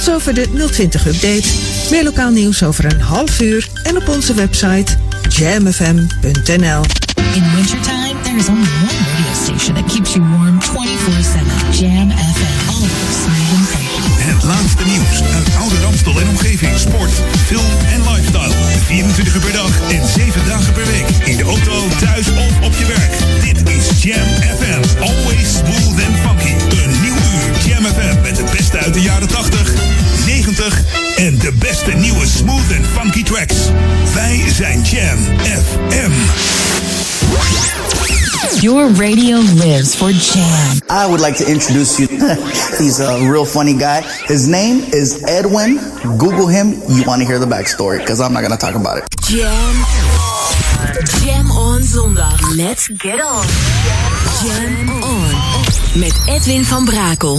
Tot zover de 020 update. Meer lokaal nieuws over een half uur en op onze website jamfm.nl. In wintertime, there is only one radio station that keeps you warm 24-7. Jam FM. Always smooth and funky. Het laatste nieuws uit oude Ramstel en omgeving. Sport, film en lifestyle. 24 uur per dag en 7 dagen per week. In de auto, thuis of op je werk. Dit is Jam FM. Always smooth and funky. Een nieuw uur Jam FM beste uit de jaren 80, 90 en de beste nieuwe smooth and funky tracks. Wij zijn Jam FM. Your radio lives for Jam. I would like to introduce you. He's a real funny guy. His name is Edwin. Google him. You want to hear the backstory because I'm not going to talk about it. Jam. Jam on zondag. Let's get on. Jam on. Met Edwin van Brakel.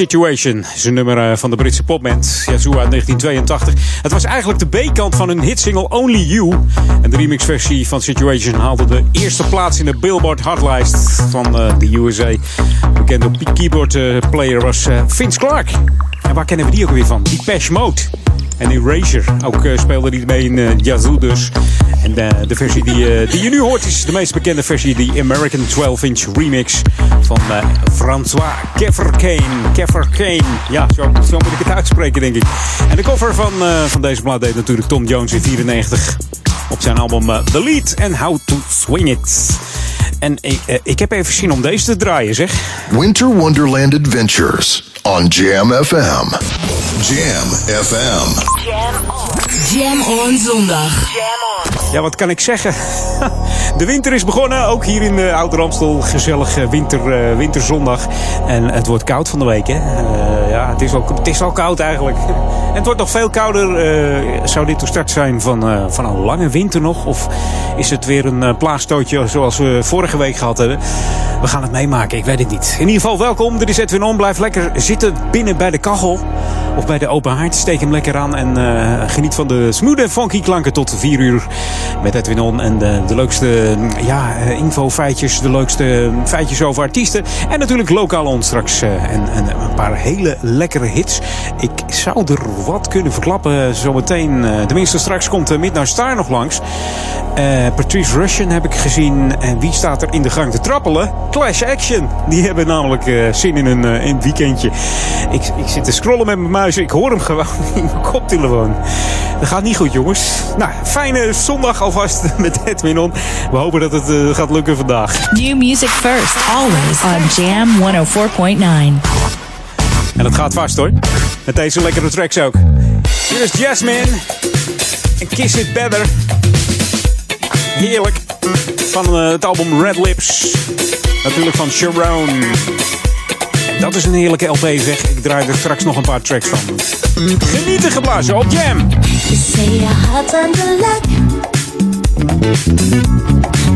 Situation is nummer eh, van de Britse popband Yazoo uit 1982. Het was eigenlijk de B-kant van hun hitsingle Only You. En de remixversie van Situation haalde de eerste plaats in de Billboard Hotlijst van eh, de USA. Bekende keyboard eh, player was Vince Clark. En waar kennen we die ook weer van? Depeche Mode. En Erasure. Ook speelde hij mee in Yazoo dus. En de, de versie die, die je nu hoort is de meest bekende versie. Die American 12-inch remix van eh, François Keverkane. Keverkane. Ja, zo, zo moet ik het uitspreken denk ik. En de cover van, eh, van deze plaat deed natuurlijk Tom Jones in 94. Op zijn album eh, The Lead and How to Swing It. En ik, ik heb even zin om deze te draaien zeg. Winter Wonderland Adventures on Jam FM. Jam FM. Jam on zondag. Ja, wat kan ik zeggen? De winter is begonnen, ook hier in uh, Ouder Amstel. Gezellig eh, winter, eh, winterzondag. En het wordt koud van de week, hè? Eh, ja, het is, ook, het is al koud eigenlijk. En het wordt nog veel kouder. Eh, zou dit de start zijn van, eh, van een lange winter nog? Of is het weer een plaagstootje zoals we vorige week gehad hebben? We gaan het meemaken, ik weet het niet. In ieder geval, welkom. Dit is Edwin On. Blijf lekker zitten binnen bij de kachel. Of bij de open haard. Steek hem lekker aan en eh, geniet van de smooth en funky klanken tot 4 uur. Met Edwin On en de, de leukste ja, eh, info-feitjes. De leukste feitjes over artiesten. En natuurlijk lokaal on straks. eh, en, en een paar hele lekkere hits. Ik zou er wat kunnen verklappen zometeen. eh, tenminste, straks komt Midnight Star nog langs. Patrice Russian heb ik gezien. En wie staat er in de gang te trappelen? Clash Action. Die hebben namelijk zin in een, een weekendje. Ik, ik zit te scrollen met mijn muis. Ik hoor hem gewoon in mijn koptelefoon. Dat gaat niet goed, jongens. Nou, fijne zondag alvast met Edwin On. We hopen dat het eh, gaat lukken vandaag. New music first, always on Jam 104.9. En dat gaat vast hoor. Met deze lekkere tracks ook. Hier is Jasmine. En Kiss It Better. Heerlijk. Van eh, het album Red Lips. Natuurlijk van Sharon. En dat is een heerlijke LP zeg. Ik draai er straks nog een paar tracks van. Genieten geblazen op Jam.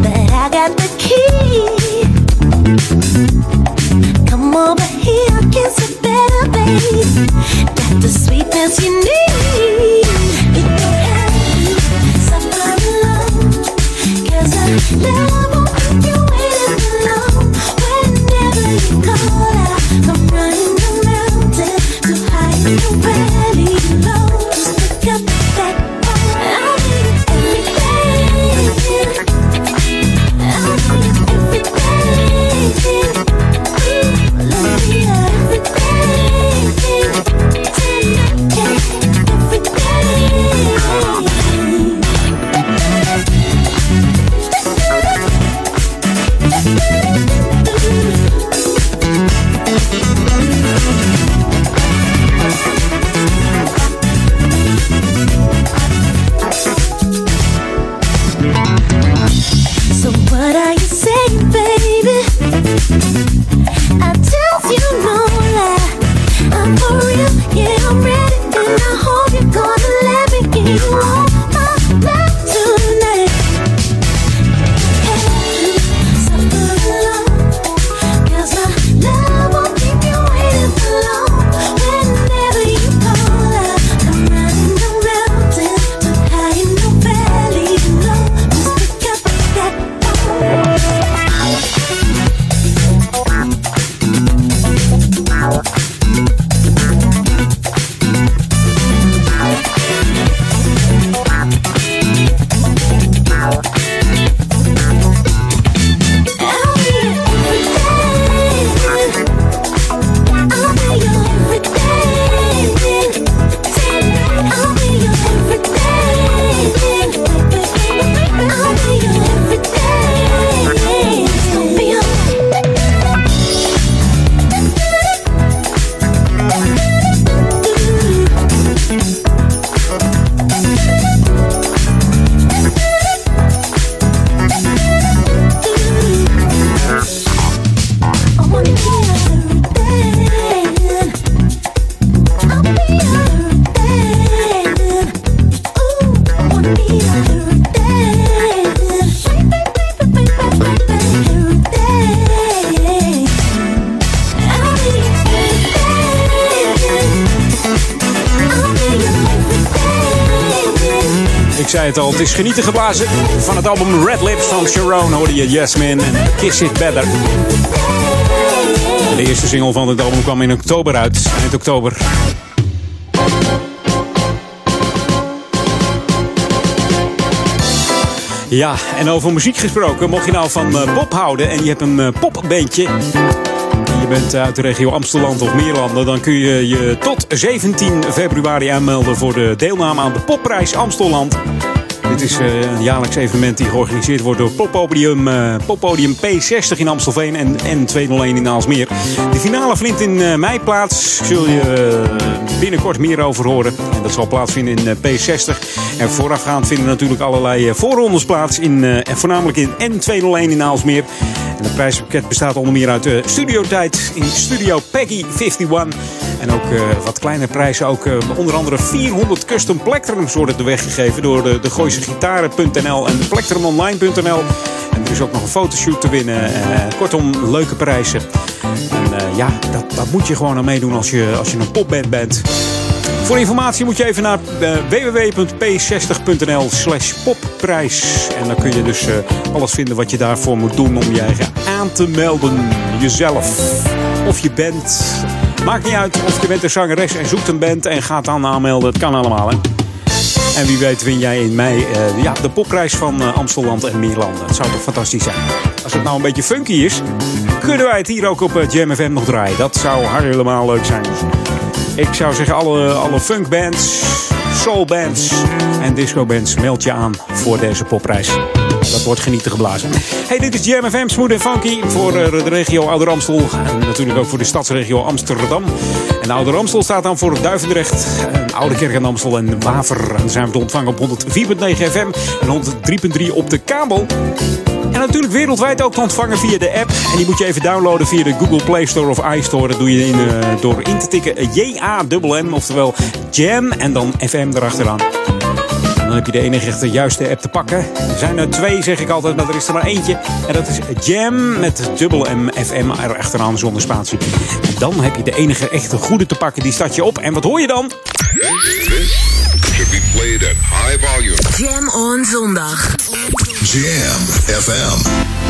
But I got the key. Come over better, babe. Got the sweetness you need. Suffer you waiting. Whenever you call out, come running to hide het het is genieten geblazen. Van het album Red Lips van Sharon hoorde je Jasmine en Kiss It Better. De eerste single van het album kwam in oktober uit, eind oktober. Ja, en over muziek gesproken, mocht je nou van eh, pop houden en je hebt een eh, popbandje. en Je bent uit de regio Amsterdam of Meerlanden, dan kun je je tot 17 februari aanmelden voor de deelname aan de Popprijs Amstelland. Dit is eh, een jaarlijks evenement die georganiseerd wordt door Poppodium, eh, Poppodium P60 in Amstelveen en, en 201 in Aalsmeer. De finale vindt in eh, mei plaats. Zul je binnenkort meer over horen. En dat zal plaatsvinden in eh, P60. En voorafgaand vinden natuurlijk allerlei voorrondes plaats. In, en voornamelijk in N201 in Aalsmeer. En het prijspakket bestaat onder meer uit studiotijd in Studio Peggy 51. En ook wat kleine prijzen. Ook onder andere 400 custom plectrums worden er weggegeven door de, de Gooisegitaren.nl en de plektrumonline.nl. En er is ook nog een fotoshoot te winnen. Eh, kortom, leuke prijzen. En eh, ja, dat, moet je gewoon aan meedoen als je, als je een popband bent. Voor informatie moet je even naar eh, www.p60.nl slash popprijs. En dan kun je dus alles vinden wat je daarvoor moet doen om je eigen aan te melden. Jezelf of je bent. Maakt niet uit of je bent een zangeres en zoekt een band en gaat dan aanmelden. Het kan allemaal hè. En wie weet win jij in mei eh, ja, de popprijs van eh, Amsterdam en Meerlanden. Het zou toch fantastisch zijn. Als het nou een beetje funky is, kunnen wij het hier ook op eh, Jam FM nog draaien. Dat zou helemaal leuk zijn. Ik zou zeggen, alle, alle funkbands, soulbands en discobands, meld je aan voor deze popprijs. Dat wordt genieten geblazen. Hey, dit is Jam FM, smooth en funky voor eh, de regio Ouder Amstel. En natuurlijk ook voor de stadsregio Amsterdam. En Ouder Amstel staat dan voor Duivendrecht, en Oude Kerk en Amstel en Waver. En dan zijn we te ontvangen op 104.9 FM en 103.3 op de kabel. En natuurlijk wereldwijd ook te ontvangen via de app. En die moet je even downloaden via de Google Play Store of iStore. Dat doe je in, eh, door in te tikken J-A-M-M, oftewel Jam en dan FM erachteraan. Dan heb je de enige echte juiste app te pakken. Er zijn er twee, zeg ik altijd, maar er is er maar eentje. En dat is Jam met dubbel M FM erachteraan zonder spatie. En dan heb je de enige echte goede te pakken. Die start je op. En wat hoor je dan? Should be played at high volume. Jam on zondag. Jam FM.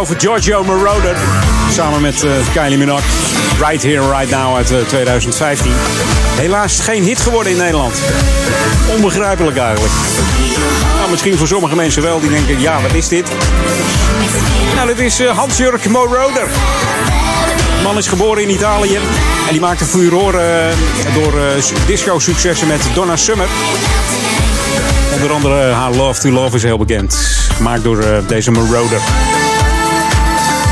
Over Giorgio Moroder. Samen met eh, Kylie Minogue. Right Here, Right Now uit eh, 2015. Helaas geen hit geworden in Nederland. Onbegrijpelijk eigenlijk. Nou, misschien voor sommige mensen wel. Die denken, ja, wat is dit? Nou, dit is eh, Hans-Jurk Moroder. De man is geboren in Italië. En die maakte furoren eh, door eh, disco-successen met Donna Summer. Onder andere haar Love to Love is heel bekend. Gemaakt door eh, deze Moroder.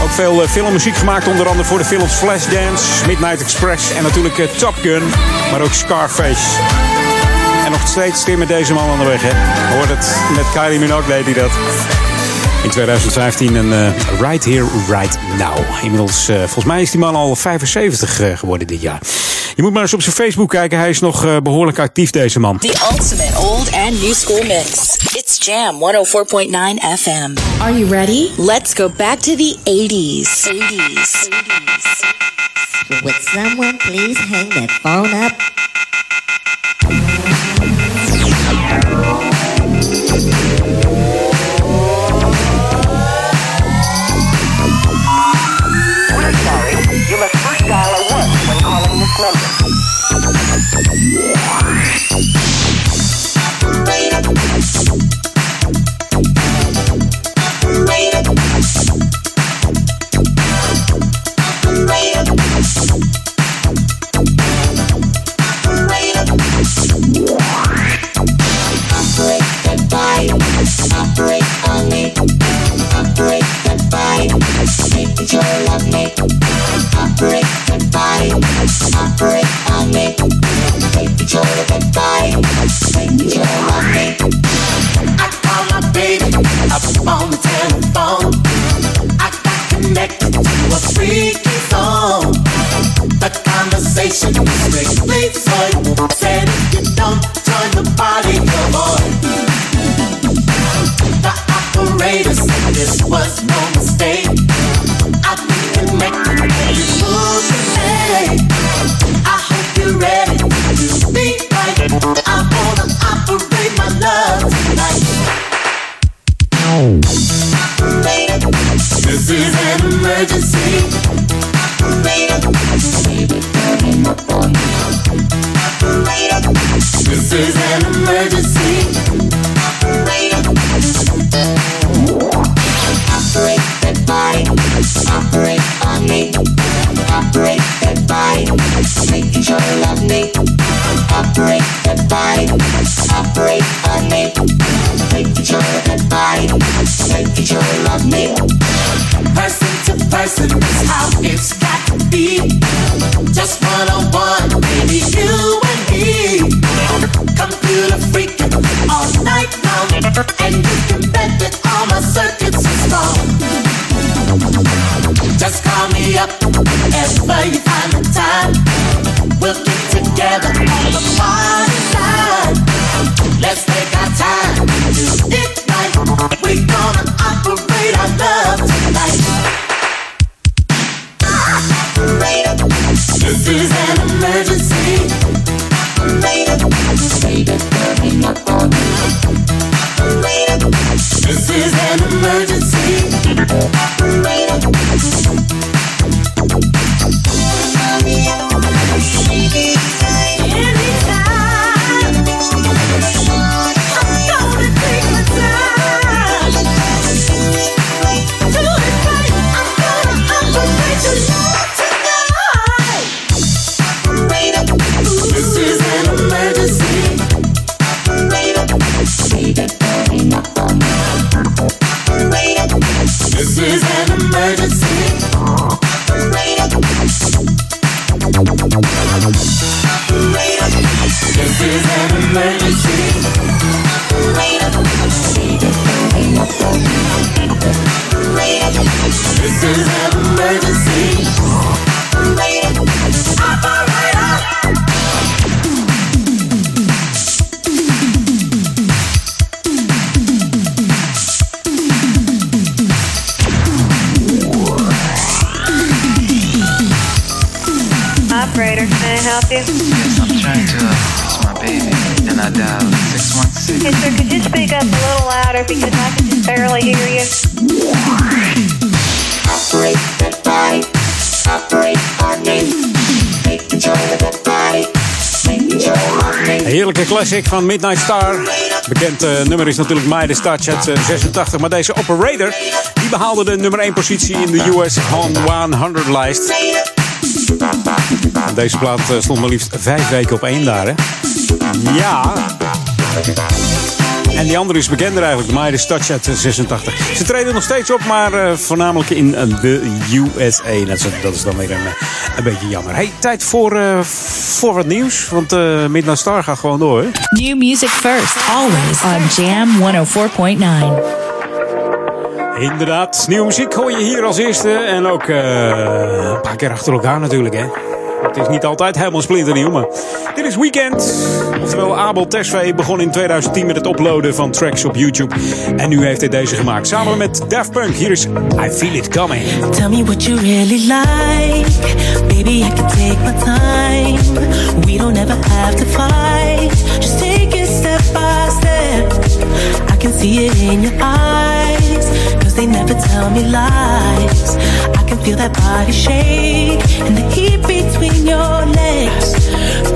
Ook veel eh, filmmuziek gemaakt, onder andere voor de films Flashdance, Midnight Express en natuurlijk eh, Top Gun, maar ook Scarface. En nog steeds weer met deze man aan de weg, hè. Hoort het, met Kylie Minogue deed hij dat. In 2015 een eh, Right Here, Right Now. Inmiddels, volgens mij is die man al 75 eh, geworden dit jaar. Je moet maar eens op zijn Facebook kijken, hij is nog eh, behoorlijk actief, deze man. The ultimate old and new school mix. Jam 104.9 FM. Are you ready? Let's go back to the 80s. 80s. Would someone please hang that phone up? Classic van Midnight Star. Bekend eh, nummer is natuurlijk Midas Touch uit eh, 86. Maar deze Operator die behaalde de nummer 1 positie in de US Hot 100 lijst. Deze plaat eh, stond maar liefst vijf weken op één daar. Hè? Ja. En die andere is bekender eigenlijk, de Midas Touch uit 86. Ze treden nog steeds op, maar voornamelijk in de USA. Dat is, dat is dan weer een, een beetje jammer. Hey, tijd voor, voor wat nieuws, want eh Midnight Star gaat gewoon door. Hè? New music first, always on Jam 104.9. Inderdaad, nieuwe muziek hoor je hier als eerste. En ook eh, een paar keer achter elkaar natuurlijk, hè. Het is niet altijd helemaal splinternieuw, maar is Weekend. Oftewel, Abel Tesfaye begon in 2010 met het uploaden van tracks op YouTube. En nu heeft hij deze gemaakt, samen met Daft Punk. Hier is I Feel It Coming. Tell me what you really like. Baby, I can take my time. We don't ever have to fight. Just take it step by step. I can see it in your eyes. Cause they never tell me lies. Can feel that body shake. And the heat between your legs.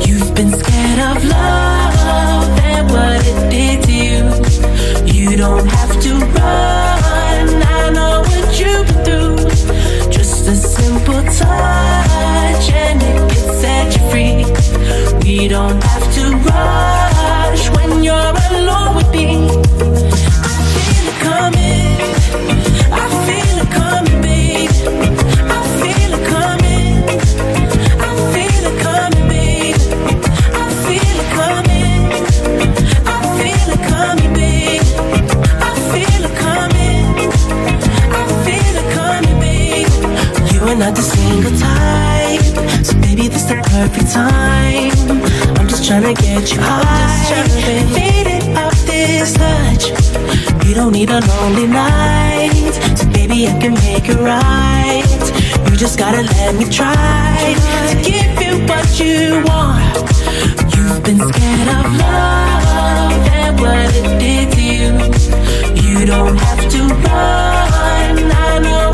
You've been scared of love and what it did to you. You don't have to run. I know what you've been through. Just a simple touch and it can set you free. We don't have to rush when you're alone with me. Perfect time. I'm just trying to get you high, and faded off this touch. You don't need a lonely night, so baby, I can make it right. You just gotta let me try to give you what you want. You've been scared of love and what it did to you. You don't have to run. I know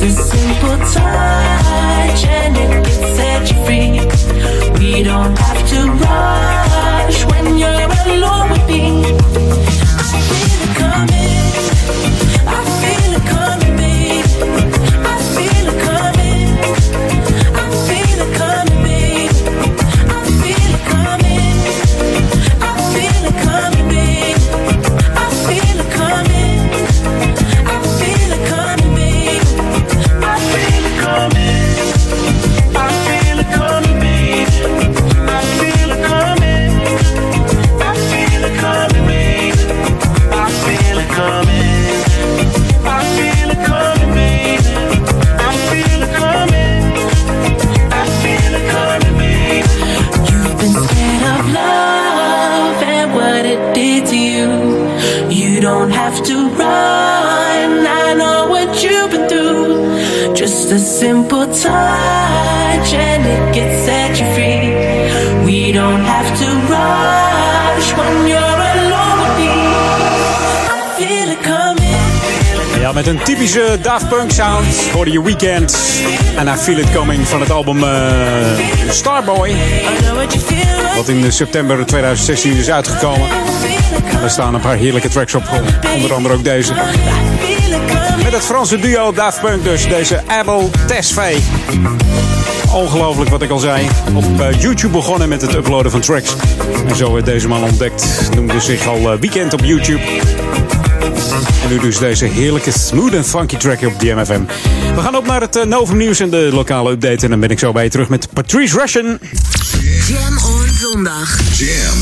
A simple touch and it you free. We don't have to rush when you're alone with me. I feel it coming. Simple touch and it you free. We don't have to rush when you're alone with me. I feel it coming. Ja, met een typische Daft Punk sound hoorde je Weekend. En I Feel It Coming van het album eh, Starboy. Wat in september 2016 is uitgekomen. En er staan een paar heerlijke tracks op. Onder andere ook deze. Met het Franse duo Daft Punk dus. Deze Abel Tesfaye. Ongelooflijk wat ik al zei. Op eh, YouTube begonnen met het uploaden van tracks. En zo werd deze man ontdekt. Noemde zich al eh, Weekend op YouTube. En nu dus deze heerlijke smooth en funky track op DMFM. We gaan op naar het eh, Novum nieuws en de lokale update. En dan ben ik zo bij je terug met Patrice Russian. Jam on zondag. Jam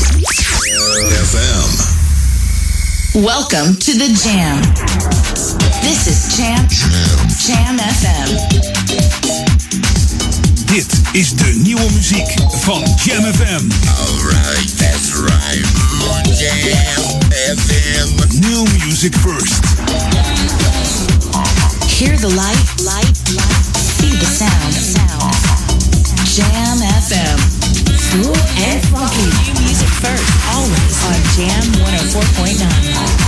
FM. Welcome to the Jam. This is Jam. Jam FM. Dit is de nieuwe muziek van Jam FM. Alright, that's right. Jam FM. New music first. Hear the light, light, light. Feel the sound, sound. Jam FM. Ooh. and funky. New music first, always on Jam 104.9.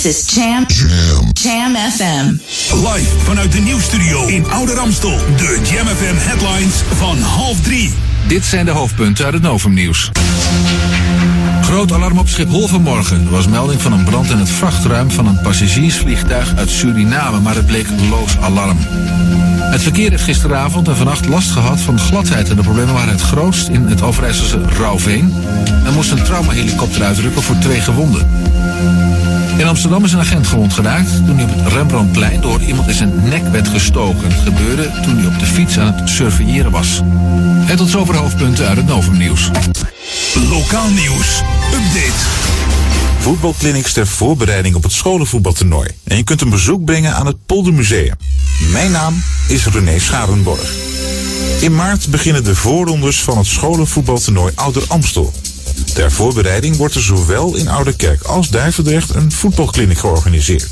This is Jam. Jam. Jam FM. Live vanuit de nieuwsstudio in Oude Ramstel. De Jam FM headlines van half drie. Dit zijn de hoofdpunten uit het Novumnieuws. Groot alarm op Schiphol vanmorgen. Er was melding van een brand in het vrachtruim van een passagiersvliegtuig uit Suriname, maar het bleek loos alarm. Het verkeer heeft gisteravond en vannacht last gehad van gladheid en de problemen waren het grootst in het Overijsselse Rauwveen. Er moest een traumahelikopter uitrukken voor twee gewonden. In Amsterdam is een agent gewond geraakt toen hij op het Rembrandtplein door iemand in zijn nek werd gestoken. Het gebeurde toen hij op de fiets aan het surveilleren was. En tot zover de hoofdpunten uit het Novumnieuws. Lokaal nieuws. Update. Voetbalclinics ter voorbereiding op het scholenvoetbaltoernooi. En je kunt een bezoek brengen aan het Poldermuseum. Mijn naam is René Scharenborg. In maart beginnen de voorrondes van het scholenvoetbaltoernooi Ouder Amstel. Ter voorbereiding wordt er zowel in Ouderkerk als Duivendrecht een voetbalkliniek georganiseerd.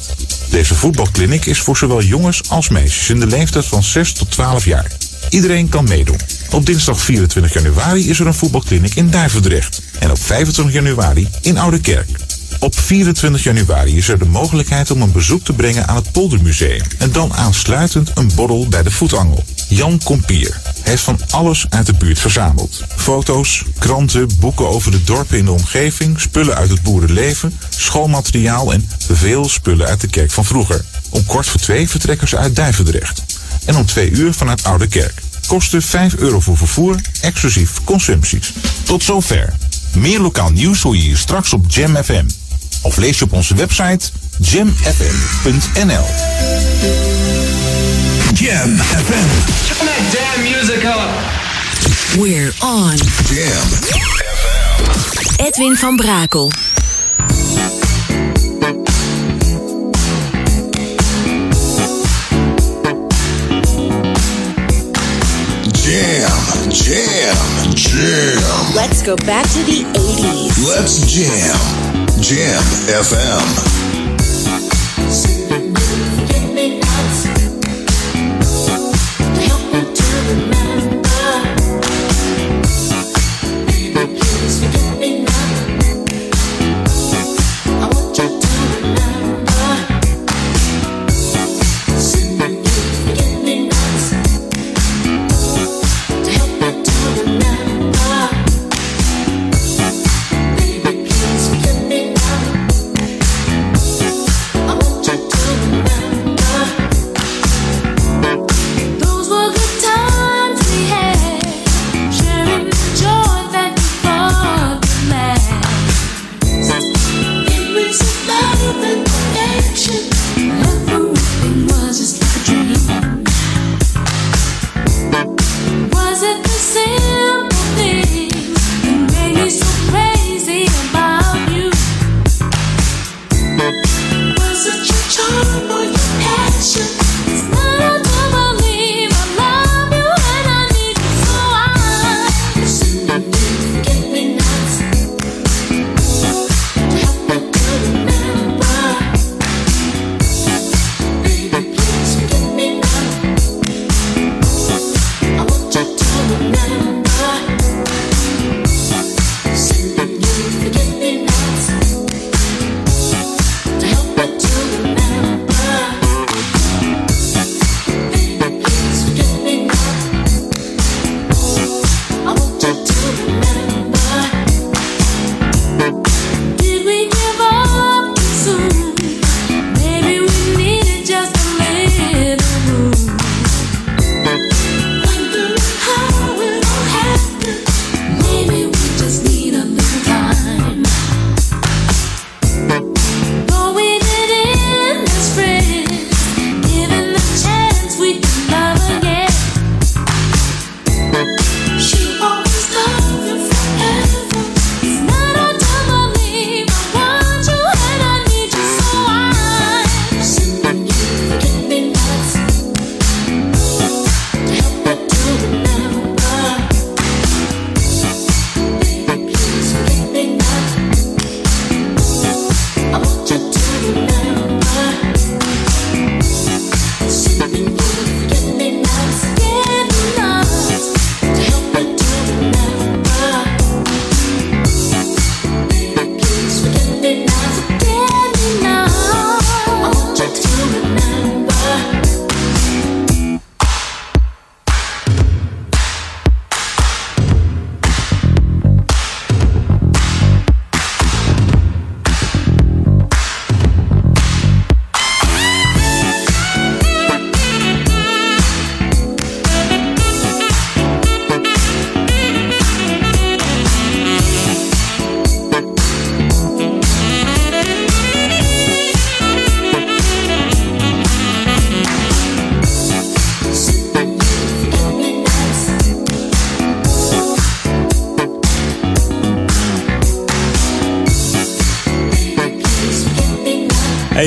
Deze voetbalkliniek is voor zowel jongens als meisjes in de leeftijd van 6 tot 12 jaar. Iedereen kan meedoen. Op dinsdag 24 januari is er een voetbalkliniek in Duivendrecht. En op 25 januari in Ouderkerk. Op 24 januari is er de mogelijkheid om een bezoek te brengen aan het Poldermuseum. En dan aansluitend een borrel bij de voetangel. Jan Kompier heeft van alles uit de buurt verzameld. Foto's, kranten, boeken over de dorpen in de omgeving, spullen uit het boerenleven, schoolmateriaal en veel spullen uit de kerk van vroeger. Om kwart voor twee vertrekken ze uit Duivendrecht. En om twee uur vanuit Oude Kerk. Kosten 5 euro voor vervoer, exclusief consumpties. Tot zover. Meer lokaal nieuws hoor je hier straks op Jam FM. Of lees je op onze website jamfm.nl. Jam FM. Turn that damn music up. We're on. Jam. FM. Edwin van Brakel. Jam. Jam. Jam. Let's go back to the 80s. Let's jam. Jam FM.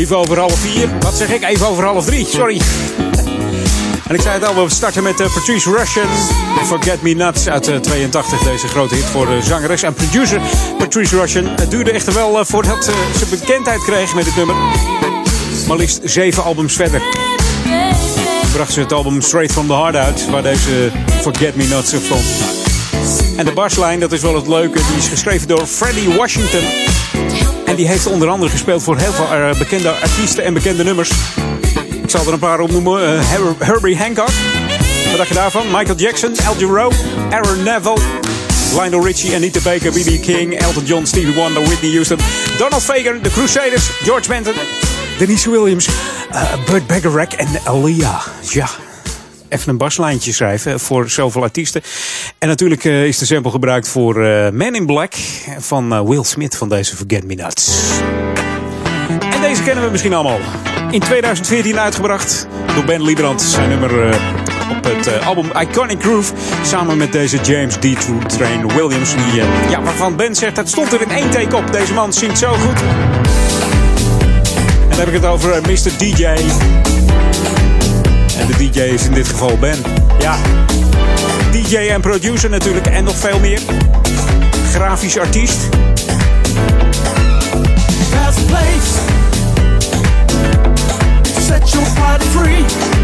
Even over half vier. Wat zeg ik? Even over half drie. Sorry. En ik zei het al, we starten met uh, Patrice Russian. Forget Me Nuts uit uh, 82. Deze grote hit voor de zangeres en producer Patrice Russian. Het duurde echter wel uh, voordat ze bekendheid kreeg met het nummer. Maar liefst zeven albums verder. Bracht ze het album Straight From The Heart uit. Waar deze Forget Me Nuts op stond. En de baslijn, dat is wel het leuke. Die is geschreven door Freddie Washington. En die heeft onder andere gespeeld voor heel veel uh, bekende artiesten en bekende nummers. Ik zal er een paar opnoemen. Uh, Her Herbie Hancock. Wat dacht je daarvan? Michael Jackson, Al Jarreau, Aaron Neville, Lionel Richie, Anita Baker, B.B. King, Elton John, Stevie Wonder, Whitney Houston, Donald Fagen, The Crusaders, George Benson, Denise Williams, uh, Burt Bacharach en Aaliyah. Ja, even een baslijntje schrijven voor zoveel artiesten. En natuurlijk uh, is de sample gebruikt voor uh, Man in Black van uh, Will Smith van deze Forget Me Nuts. En deze kennen we misschien allemaal. In 2014 uitgebracht door Ben Liebrand. Zijn nummer op het album Iconic Groove. Samen met deze James D. Train Williams. Die, ja, waarvan Ben zegt, het stond er in één take op. Deze man zingt zo goed. En dan heb ik het over Mr. DJ. En de DJ is in dit geval Ben. Ja, DJ en producer natuurlijk en nog veel meer. Grafisch artiest. Set your body free.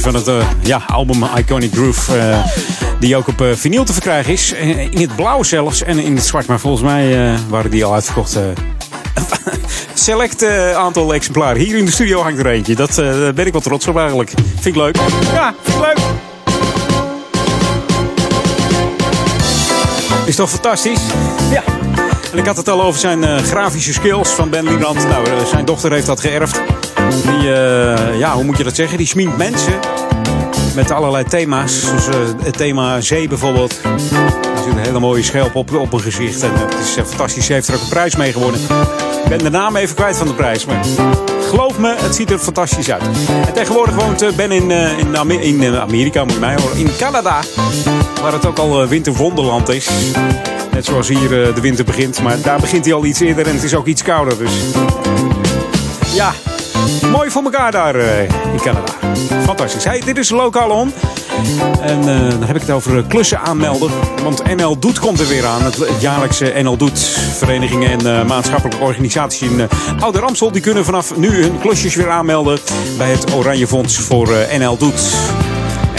van het eh, ja, album Iconic Groove. Eh, die ook op eh, vinyl te verkrijgen is. in het blauw zelfs en in het zwart. Maar volgens mij waren die al uitverkocht. select aantal exemplaren. Hier in de studio hangt er eentje. Dat ben ik wel trots op eigenlijk. Vind ik leuk. Ja, vind ik leuk. Is toch fantastisch? Ja. En ik had het al over zijn grafische skills van Ben Liebrand. Nou, zijn dochter heeft dat geërfd. Die, eh, ja, hoe moet je dat zeggen? Die sminkt mensen met allerlei thema's. Zoals eh, het thema zee bijvoorbeeld. Er een hele mooie schelp op, op een gezicht. En eh, het is fantastisch. Ze heeft er ook een prijs mee gewonnen. Ik ben de naam even kwijt van de prijs. Maar geloof me, het ziet er fantastisch uit. En tegenwoordig woont Ben in, in, in Amerika, moet je mij horen. In Canada. Waar het ook al winterwonderland is. Net zoals hier de winter begint. Maar daar begint hij al iets eerder en het is ook iets kouder. Dus ja, mooi voor elkaar daar eh, in Canada. Fantastisch. Hey, dit is Lokaal On. En eh, dan heb ik het over eh, klussen aanmelden. Want NL Doet komt er weer aan. Het, jaarlijkse NL Doet. Verenigingen en maatschappelijke organisaties in uh, Oude Ramsel. Die kunnen vanaf nu hun klusjes weer aanmelden. Bij het Oranje Fonds voor NL Doet.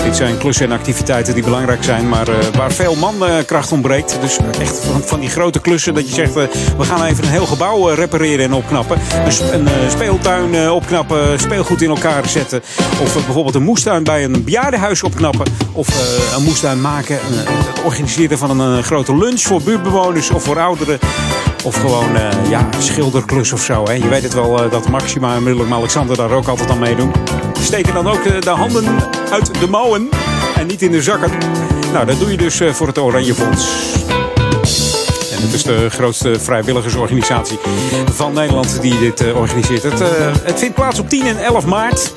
Dit zijn klussen en activiteiten die belangrijk zijn, maar eh, waar veel mankracht ontbreekt. Dus echt van, van die grote klussen dat je zegt, eh, we gaan even een heel gebouw eh, repareren en opknappen. Een, een eh, speeltuin eh, opknappen, speelgoed in elkaar zetten. Of eh, bijvoorbeeld een moestuin bij een bejaardenhuis opknappen. Of eh, een moestuin maken, eh, het organiseren van een eh, grote lunch voor buurtbewoners of voor ouderen. Of gewoon eh, ja, schilderklus of zo. Hè. Je weet het wel eh, dat Maxima en Willem-Alexander daar ook altijd aan meedoen. Steken dan ook eh, de handen uit de mouwen en niet in de zakken. Nou, dat doe je dus eh, voor het Oranje Fonds. En het is de grootste vrijwilligersorganisatie van Nederland die dit eh, organiseert. Het, eh, het vindt plaats op 10 en 11 maart.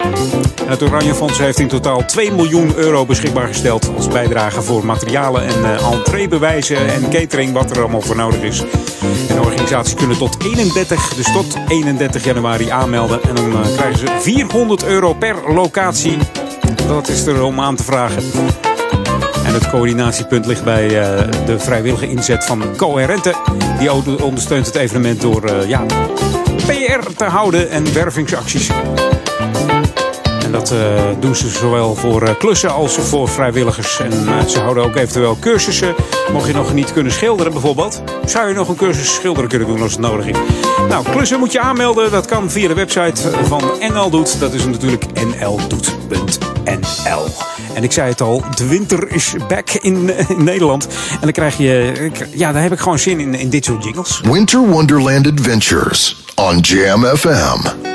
Het Oranje Fonds heeft in totaal 2 miljoen euro beschikbaar gesteld als bijdrage voor materialen en eh entreebewijzen en catering, wat er allemaal voor nodig is. En de organisaties kunnen tot 31, dus tot 31 januari aanmelden. En dan krijgen ze 400 euro per locatie. Dat is er om aan te vragen. En het coördinatiepunt ligt bij eh, de vrijwillige inzet van Coherente. Die ondersteunt het evenement door eh, ja, PR te houden en wervingsacties. En dat eh, doen ze zowel voor klussen als voor vrijwilligers. En ze houden ook eventueel cursussen. Mocht je nog niet kunnen schilderen bijvoorbeeld, zou je nog een cursus schilderen kunnen doen als het nodig is. Nou, klussen moet je aanmelden. Dat kan via de website van NL Doet. Dat is natuurlijk nldoet.nl. En ik zei het al, de winter is back in, eh, in Nederland. En dan krijg je, ja, daar heb ik gewoon zin in, in dit soort jingles. Winter Wonderland Adventures on Jam FM.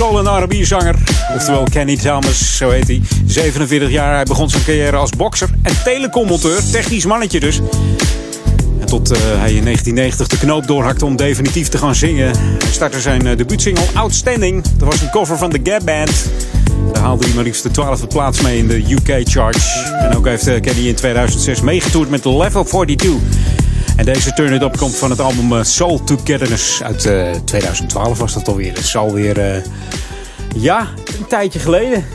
Soul- en R&B zanger. Oftewel Kenny Thomas, zo heet hij. 47 jaar, hij begon zijn carrière als bokser en telecommonteur. Technisch mannetje dus. En tot eh, hij in 1990 de knoop doorhakte om definitief te gaan zingen. Startte zijn uh, debuutsingle Outstanding. Dat was een cover van The Gap Band. Daar haalde hij maar liefst de 12e plaats mee in de UK-charts. En ook heeft uh, Kenny in 2006 meegetoerd met Level 42. En deze Turn It Up komt van het album uh, Soul Togetherness uit uh, 2012 was dat alweer. Dat is alweer, uh, ja, een tijdje geleden.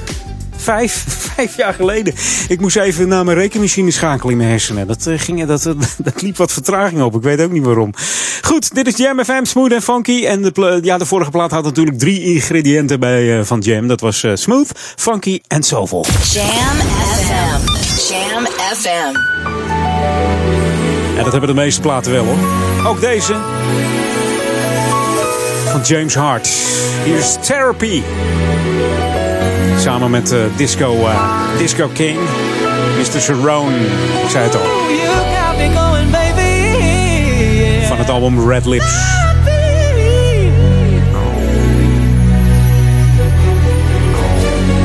Vijf, vijf jaar geleden. Ik moest even naar mijn rekenmachine schakelen in mijn hersenen. Dat, uh, ging, dat, dat liep wat vertraging op. Ik weet ook niet waarom. Goed, dit is Jam FM, smooth en funky. En de, ja, de vorige plaat had natuurlijk drie ingrediënten bij, van Jam. Dat was smooth, funky en soulful. Jam FM. Jam FM. Dat hebben de meeste platen wel hoor. Ook deze. Van James Hart. Hier is Therapy. Samen met uh, Disco, uh, Disco King. Mr. Cerrone. Ik zei het al. Van het album Red Lips.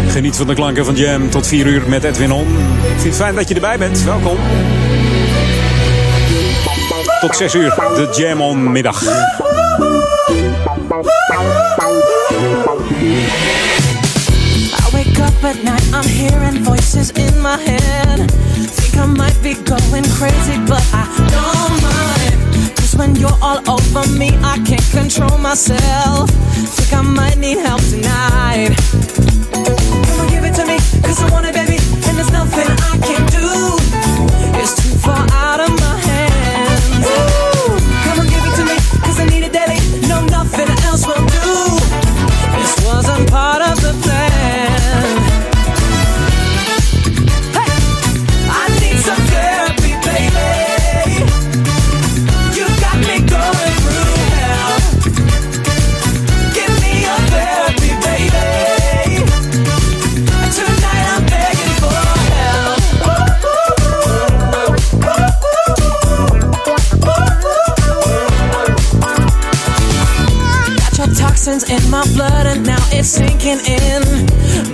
Geniet van de klanken van Jam tot 4 uur met Edwin On. Ik vind het fijn dat je erbij bent. Welkom. Tot 6 uur, de Jam On middag. Wake up at night, I'm hearing voices in my head. Think I might be going crazy, but I don't mind. Cause when you're all over me, I can't control myself. Think I might need help tonight. Come on, give it to me, cause I want it, baby. And there's nothing I can toxins in my blood and now it's sinking in.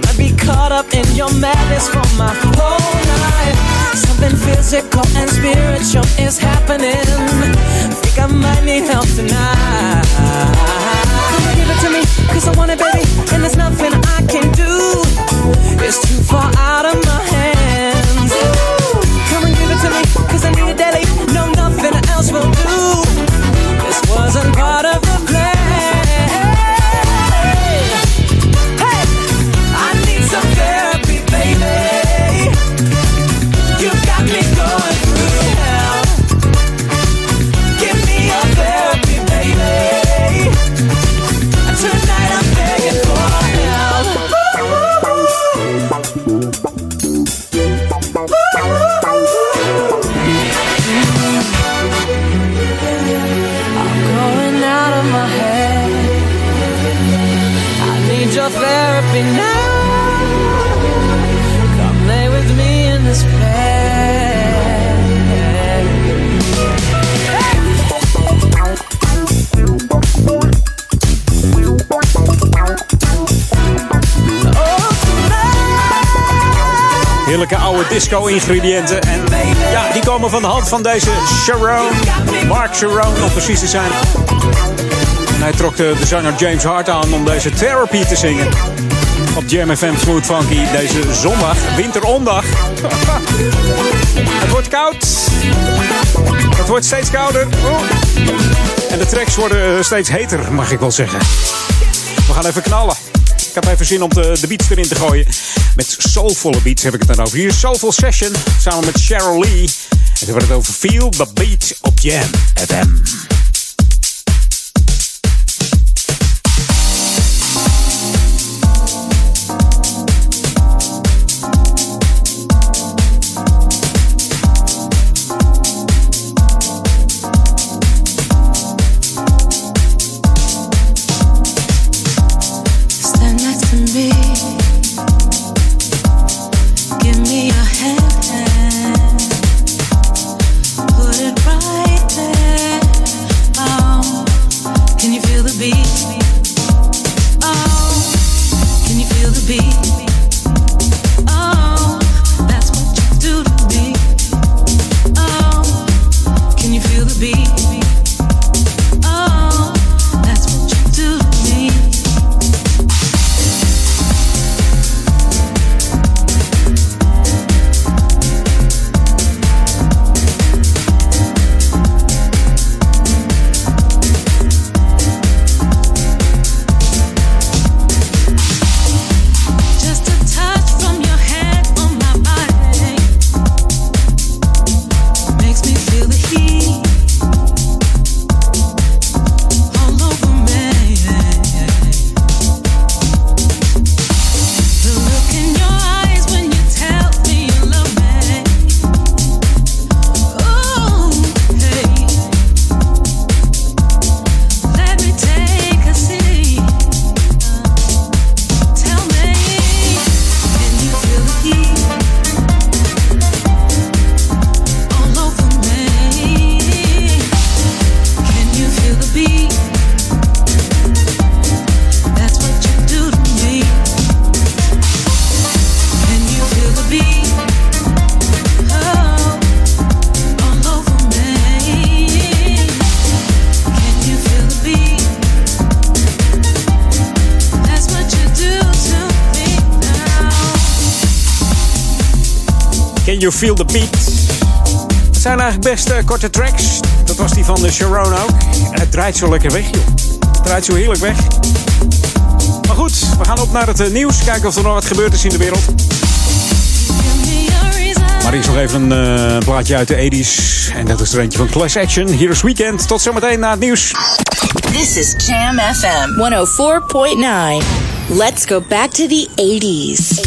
Might be caught up in your madness for my whole life. Something physical and spiritual is happening. Think I might need help tonight. Give it to me, cause I want it, baby. And there's nothing I can do. It's too far out of my hands. Come and give it to me, cause I need it daily. No, nothing else will do. Disco-ingrediënten. En ja, die komen van de hand van deze Sharon. Mark Sharon, om precies te zijn. En hij trok de, de zanger James Hart aan om deze Therapy te zingen. Op Jam FM Smooth Funky deze zondag, winterondag. Het wordt koud. Het wordt steeds kouder. En de tracks worden eh, steeds heter, mag ik wel zeggen. We gaan even knallen. Ik heb even zin om de, de beats erin te gooien. Met soulvolle beats heb ik het dan over. Hier Soulful Session samen met Cheryl Lee. En dan wordt het over Feel the Beat op Jam FM. Het zijn eigenlijk best eh, korte tracks. Dat was die van de Sharon ook. Het draait zo lekker weg, joh. Het draait zo heerlijk weg. Maar goed, we gaan op naar het eh, nieuws. Kijken of er nog wat gebeurd is in de wereld. Maar hier is nog even een eh, plaatje uit de 80s. En dat is er eentje van Class Action. Hier is Weekend. Tot zometeen na het nieuws. This is Jam FM 104.9. Let's go back to the 80s.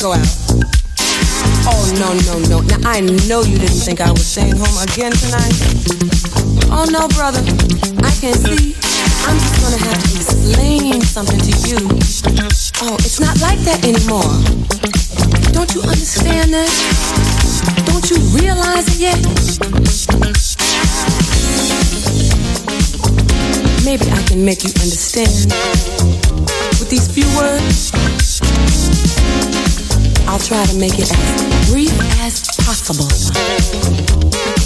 Go out. Oh, no, no, no. Now, I know you didn't think I was staying home again tonight. Oh, no, brother. I can see. I'm just gonna have to explain something to you. Oh, it's not like that anymore. Don't you understand that? Don't you realize it yet? Maybe I can make you understand with these few words. I'll try to make it as brief as possible.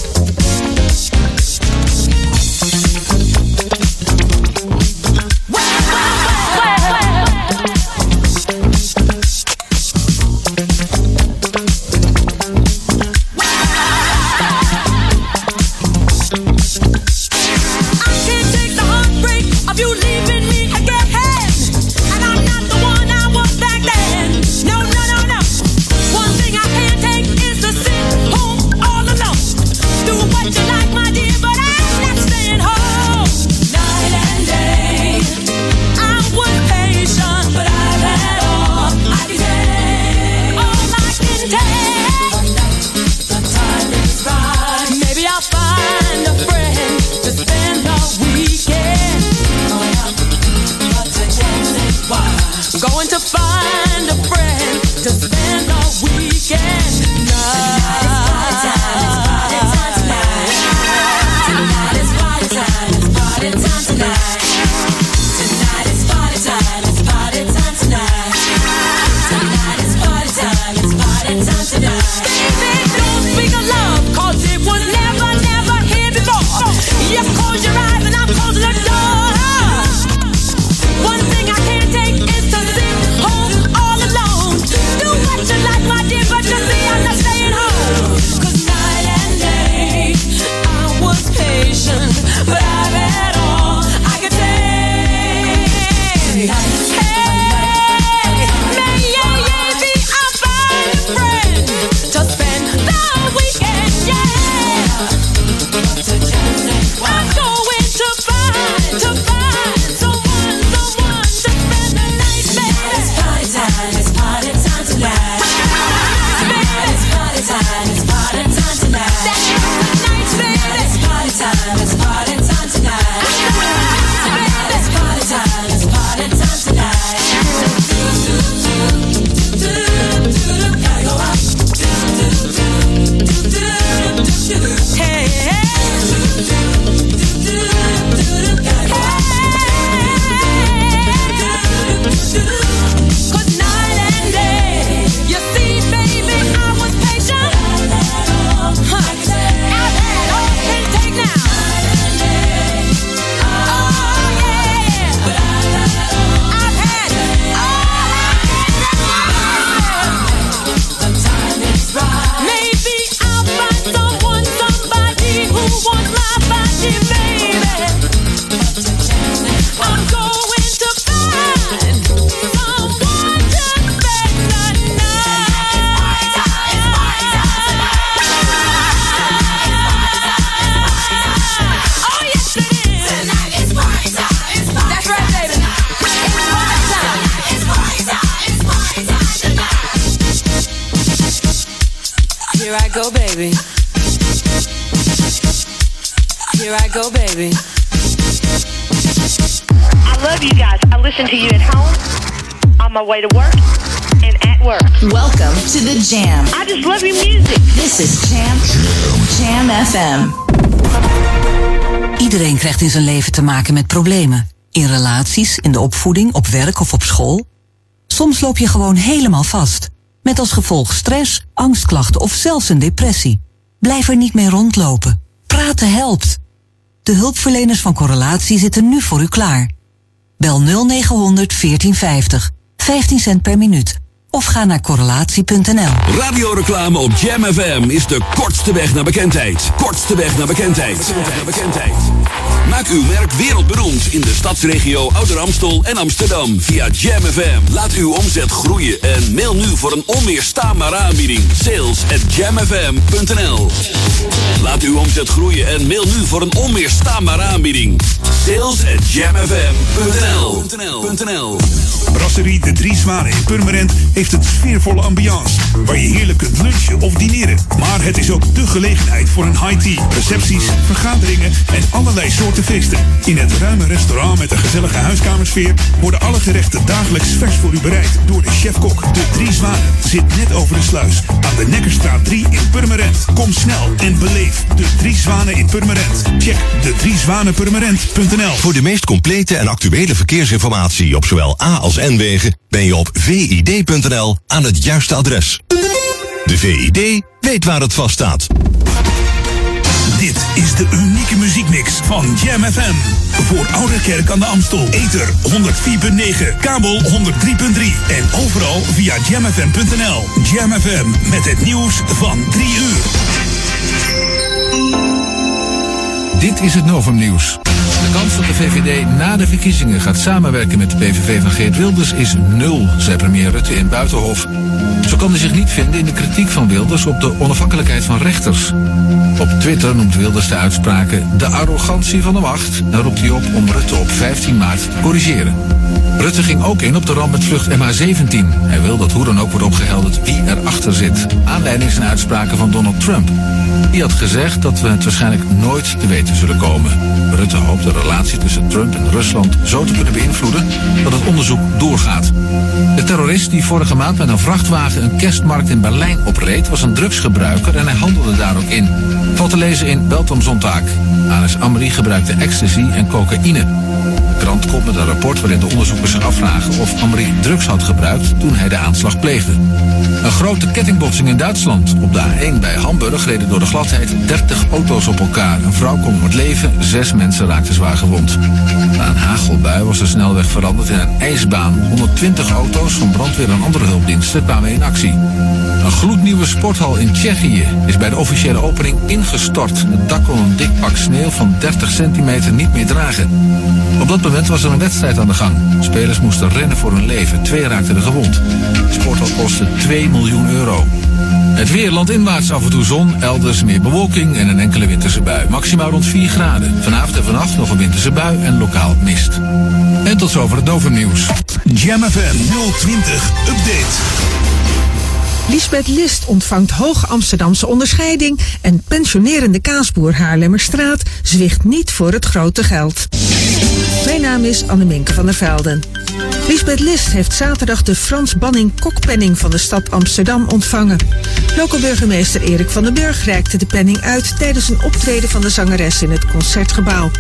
Listen to you at home, on my way to work, and at work. Welcome to the Jam. I just love your music. This is Jam, Jam FM. Iedereen krijgt in zijn leven te maken met problemen. In relaties, in de opvoeding, op werk of op school. Soms loop je gewoon helemaal vast. Met als gevolg stress, angstklachten of zelfs een depressie. Blijf er niet mee rondlopen. Praten helpt. De hulpverleners van Correlatie zitten nu voor u klaar. Bel 0900 1450. 15 cent per minuut. Of ga naar correlatie.nl. Radioreclame op Jam FM is de kortste weg naar bekendheid. Kortste weg naar bekendheid. Naar bekendheid. Maak uw merk wereldberoemd in de stadsregio Ouder Amstel en Amsterdam via Jam FM. Laat uw omzet groeien en mail nu voor een onweerstaanbare aanbieding. Sales at jamfm.nl Laat uw omzet groeien en mail nu voor een onweerstaanbare aanbieding. Sales at jamfm.nl. Brasserie De Drie Zwanen in Purmerend heeft een sfeervolle ambiance. Waar je heerlijk kunt lunchen of dineren. Maar het is ook de gelegenheid voor een high tea, recepties, vergaderingen en allerlei soorten feesten. In het ruime restaurant met een gezellige huiskamersfeer worden alle gerechten dagelijks vers voor u bereid door de chef-kok. De Drie Zwanen zit net over de sluis aan de Nekkerstraat 3 in Purmerend. Kom snel en beleef de Drie Zwanen in Purmerend. Check de driezwanenpurmerend.nl Voor de meest complete en actuele verkeersinformatie op zowel A als N-wegen ben je op vid.nl aan het juiste adres. De VID weet waar het vast staat. Dit is de unieke muziekmix van Jam FM. Voor Oude Kerk aan de Amstel. Ether 104.9, kabel 103.3 en overal via jamfm.nl. Jam FM met het nieuws van 3 uur. Dit is het Novum Nieuws. De kans dat de VVD na de verkiezingen gaat samenwerken met de PVV van Geert Wilders is nul, zei premier Rutte in Buitenhof. Zo kan hij zich niet vinden in de kritiek van Wilders op de onafhankelijkheid van rechters. Op Twitter noemt Wilders de uitspraken de arrogantie van de macht en roept hij op om Rutte op 15 maart te corrigeren. Rutte ging ook in op de ramp met vlucht MH17. Hij wil dat hoe dan ook wordt opgehelderd wie erachter zit. Aanleiding zijn uitspraken van Donald Trump. Die had gezegd dat we het waarschijnlijk nooit te weten zullen komen. Rutte hoopt relatie tussen Trump en Rusland zo te kunnen beïnvloeden dat het onderzoek doorgaat. De terrorist die vorige maand met een vrachtwagen een kerstmarkt in Berlijn opreed was een drugsgebruiker en hij handelde daar ook in. Valt te lezen in Beltam Zontaak. Anis Amri gebruikte ecstasy en cocaïne. De krant komt met een rapport waarin de onderzoekers zich afvragen of Amri drugs had gebruikt toen hij de aanslag pleegde. Een grote kettingbotsing in Duitsland. Op de A1 bij Hamburg reden door de gladheid 30 auto's op elkaar. Een vrouw kon om het leven, zes mensen raakten zwaar gewond. Na een hagelbui was de snelweg veranderd in een ijsbaan. 120 auto's van brandweer en andere hulpdiensten kwamen in actie. Een gloednieuwe sporthal in Tsjechië is bij de officiële opening ingestort. Het dak kon een dik pak sneeuw van 30 centimeter niet meer dragen. Op dat moment was er een wedstrijd aan de gang. Spelers moesten rennen voor hun leven. Twee raakten er gewond. De sporthal kostte 2 miljoen euro. Het weer landinwaarts af en toe zon, elders meer bewolking en een enkele winterse bui. Maximaal rond 4 graden. Vanavond en vannacht nog een winterse bui en lokaal mist. En tot zover het Dovernieuws. Jam FM 020 Update. Lisbeth List ontvangt hoog Amsterdamse onderscheiding en pensionerende kaasboer Haarlemmerstraat zwicht niet voor het grote geld. Mijn naam is Anneminke van der Velden. Lisbeth List heeft zaterdag de Frans Banning Kokpenning van de stad Amsterdam ontvangen. Lokale burgemeester Erik van den Burg reikte de penning uit tijdens een optreden van de zangeres in het concertgebouw.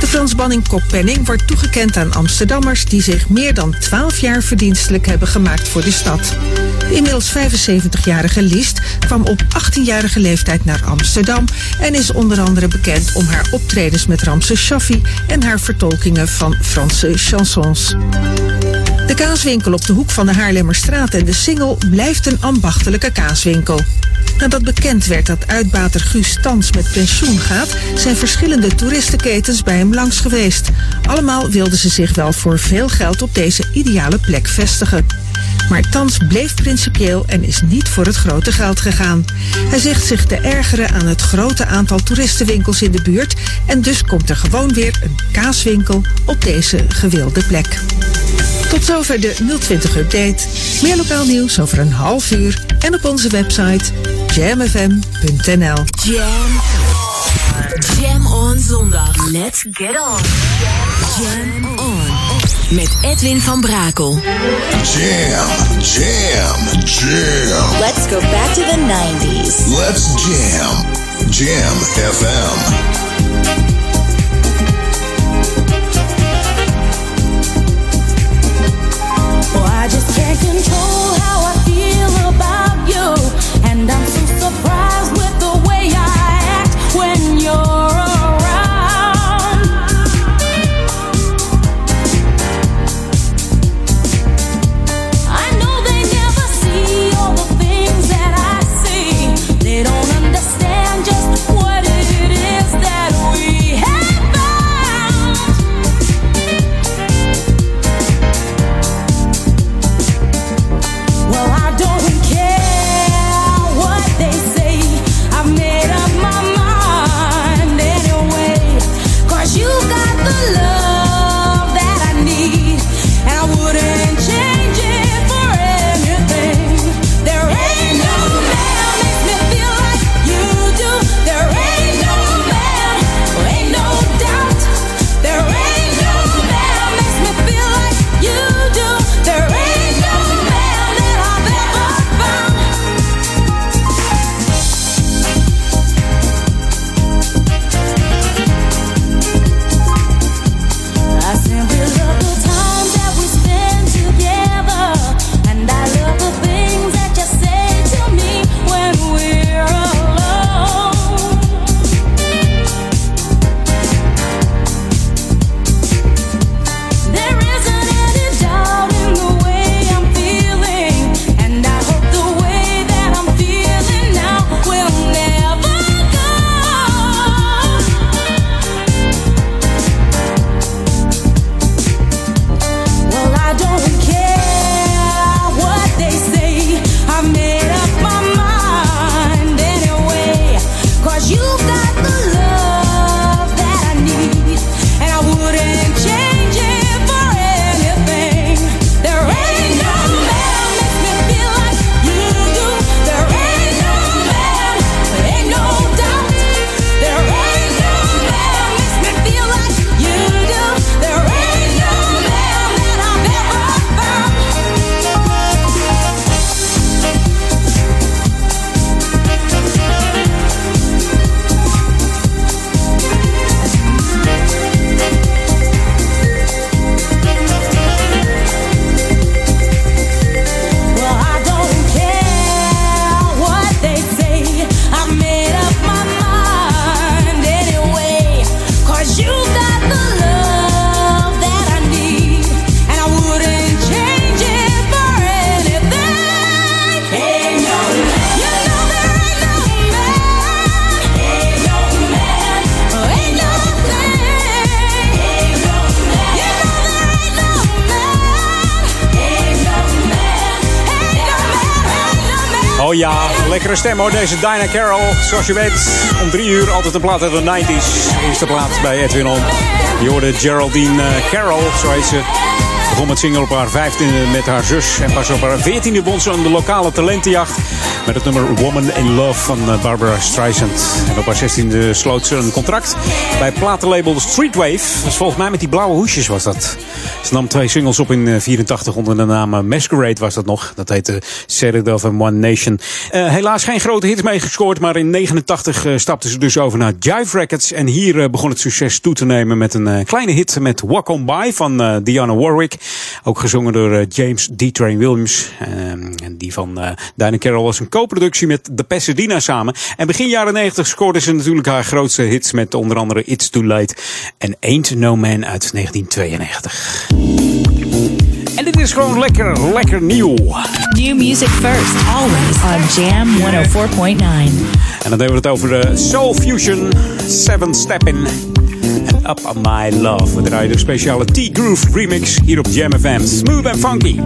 De Frans Banning Kokpenning wordt toegekend aan Amsterdammers die zich meer dan 12 jaar verdienstelijk hebben gemaakt voor de stad. De inmiddels 75-jarige List kwam op 18-jarige leeftijd naar Amsterdam en is onder andere bekend om haar optredens met Ramse Shaffi en haar vertolkingen van Franse chansons. De kaaswinkel op de hoek van de Haarlemmerstraat en de Singel blijft een ambachtelijke kaaswinkel. Nadat bekend werd dat uitbater Guus Tans met pensioen gaat, zijn verschillende toeristenketens bij hem langs geweest. Allemaal wilden ze zich wel voor veel geld op deze ideale plek vestigen. Maar Tans bleef principieel en is niet voor het grote geld gegaan. Hij zegt zich te ergeren aan het grote aantal toeristenwinkels in de buurt en dus komt er gewoon weer een kaaswinkel op deze gewilde plek. Tot zover de 020 Update. Meer lokaal nieuws over een half uur en op onze website jamfm.nl. Jam. Jam on zondag. Let's get on. Jam on. Met Edwin van Brakel. Jam, jam, jam. Let's go back to the 90s. Let's jam. Jam FM. Oh, I just can't control how I feel about you. And I'm so surprised with the way I act when you're Oh ja, lekkere stem hoor, deze Dinah Carroll. Zoals je weet, om drie uur altijd een plaat uit de 90s. Eerste plaats bij Edwin On. Je hoorde Geraldine eh, Carroll, zo heet ze. Begon met single op haar vijftiende met haar zus. En pas op haar veertiende won ze de lokale talentenjacht. Met het nummer Woman in Love van eh, Barbara Streisand. En op haar zestiende sloot ze een contract bij platenlabel Streetwave. Dus volgens mij met die blauwe hoesjes was dat. Ze nam twee singles op in eh, 84 onder de naam eh, Masquerade was dat nog. Dat heette Saturday of One Nation. Eh, helaas geen grote hits mee gescoord. Maar in 89 eh, stapte ze dus over naar Jive Records. En hier eh, begon het succes toe te nemen met een eh, kleine hit met Walk On By van eh, Diana Warwick. Ook gezongen door eh, James D. Train Williams. Ehm, en die van eh Dinah Carroll was een co-productie met The Pasadena samen. En begin jaren 90 scoorde ze natuurlijk haar grootste hits met onder andere It's Too Late en Ain't No Man uit 1992. En dit is gewoon lekker, lekker nieuw. New music first, always on Jam 104.9. En dan hebben we het over de Soul Fusion 7 Steppin' en Up On My Love. We draaien de speciale T-Groove remix hier op Jam FM. Smooth and funky.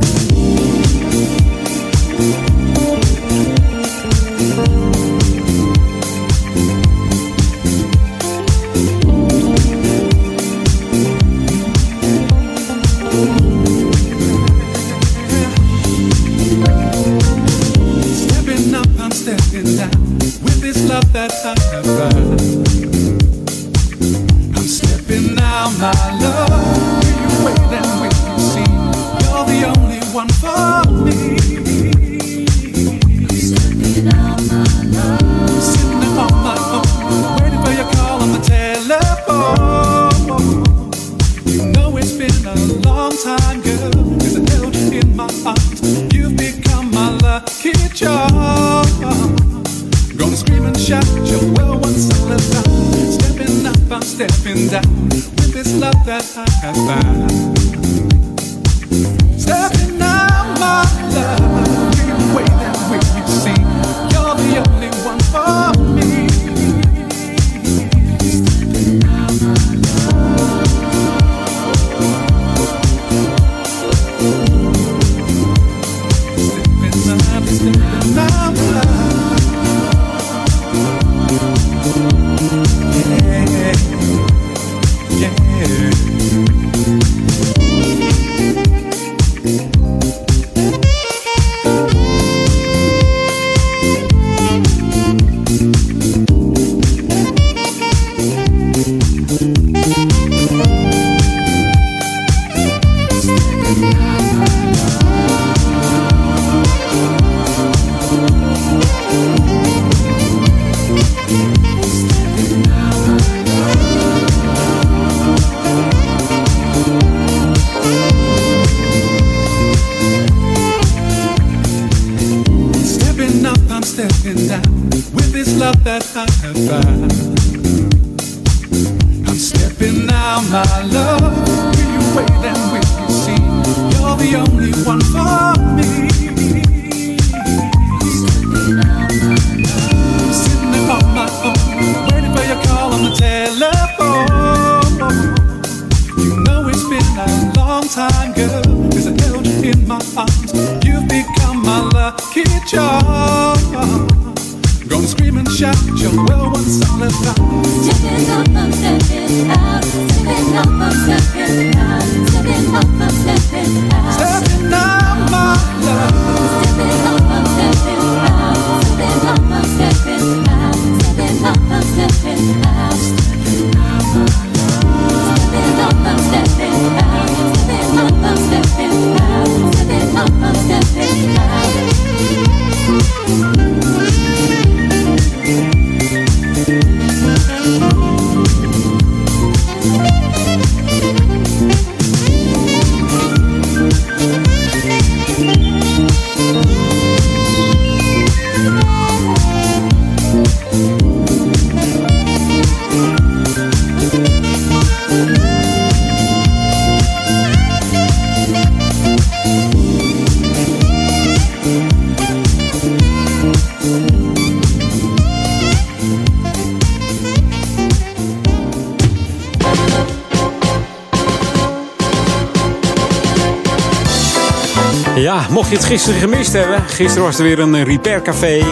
Het gisteren gemist hebben. Gisteren was er weer een repair café.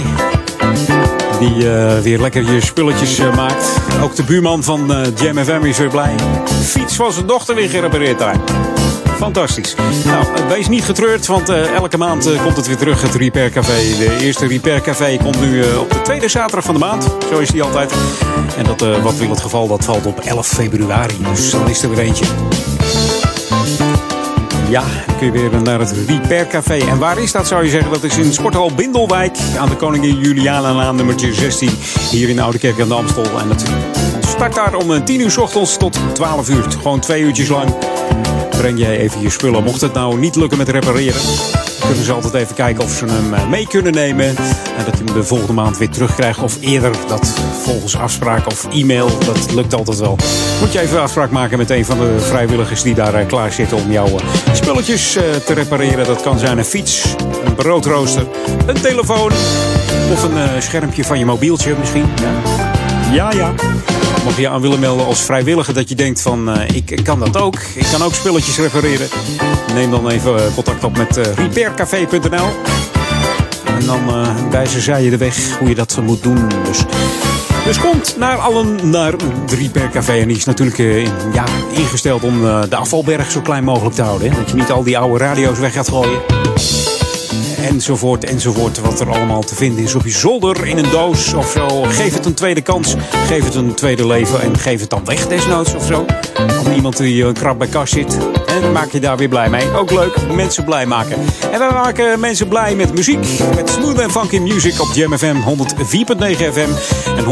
Die eh, weer lekker je spulletjes eh, maakt. Ook de buurman van uh, Jam FM is weer blij. Fiets van zijn dochter weer gerepareerd daar. Fantastisch. Nou, wees niet getreurd, want elke maand komt het weer terug, het Repair Café. De eerste Repair Café komt nu op de tweede zaterdag van de maand. Zo is die altijd. En dat, wat wil het geval, dat valt op 11 februari. Dus dan is er weer eentje. Ja, dan kun je weer naar het Repair Café. En waar is dat, zou je zeggen? Dat is in Sporthal Bindelwijk aan de Koningin Juliana-laan nummertje 16. Hier in Oude Kerk aan de Amstel. En het start daar om 10 uur s ochtends tot 12 uur. Gewoon twee uurtjes lang breng jij even je spullen. Mocht het nou niet lukken met repareren, kunnen ze altijd even kijken of ze hem eh, mee kunnen nemen. En dat je hem de volgende maand weer terugkrijgt. Of eerder, dat volgens afspraak of e-mail. Dat lukt altijd wel. Moet je even afspraak maken met een van de vrijwilligers die daar eh, klaar zitten om jouw eh, spulletjes te repareren. Dat kan zijn een fiets, een broodrooster, een telefoon of een schermpje van je mobieltje misschien. Ja, ja. ja. Mocht je aan willen melden als vrijwilliger dat je denkt van ik kan dat ook. Ik kan ook spulletjes repareren. Neem dan even contact op met repaircafé.nl. En dan uh, wijzen zij je de weg hoe je dat moet doen. Dus, dus komt naar allen naar het Repair Café. En die is natuurlijk ja, ingesteld om de afvalberg zo klein mogelijk te houden. Hè? Dat je niet al die oude radio's weg gaat gooien enzovoort, enzovoort. Wat er allemaal te vinden is op je zolder, in een doos of zo. Geef het een tweede kans, geef het een tweede leven en geef het dan weg desnoods of zo. Of iemand die een krab bij kast zit. En maak je daar weer blij mee. Ook leuk, mensen blij maken. En we maken mensen blij met muziek. Met smooth en funky music op Jam FM 104.9 FM en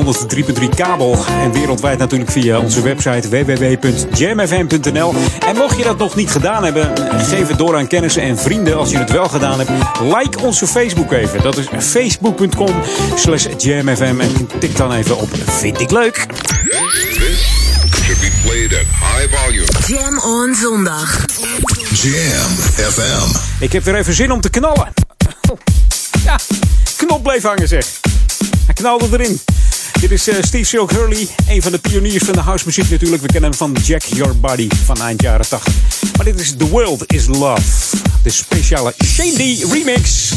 103.3 kabel. En wereldwijd natuurlijk via onze website www.jamfm.nl. En mocht je dat nog niet gedaan hebben, geef het door aan kennissen en vrienden als je het wel gedaan hebt. Like onze Facebook even. Dat is facebook.com slash jamfm. En tik dan even op Vind ik leuk. Played at high volume. Jam on zondag. Jam FM. Ik heb weer even zin om te knallen. Ja, knop bleef hangen zeg. Hij knalde erin. Dit is uh, Steve Silk Hurley, een van de pioniers van de housemuziek natuurlijk. We kennen hem van Jack Your Body van eind jaren 80. Maar dit is The World is Love. De speciale Shady remix.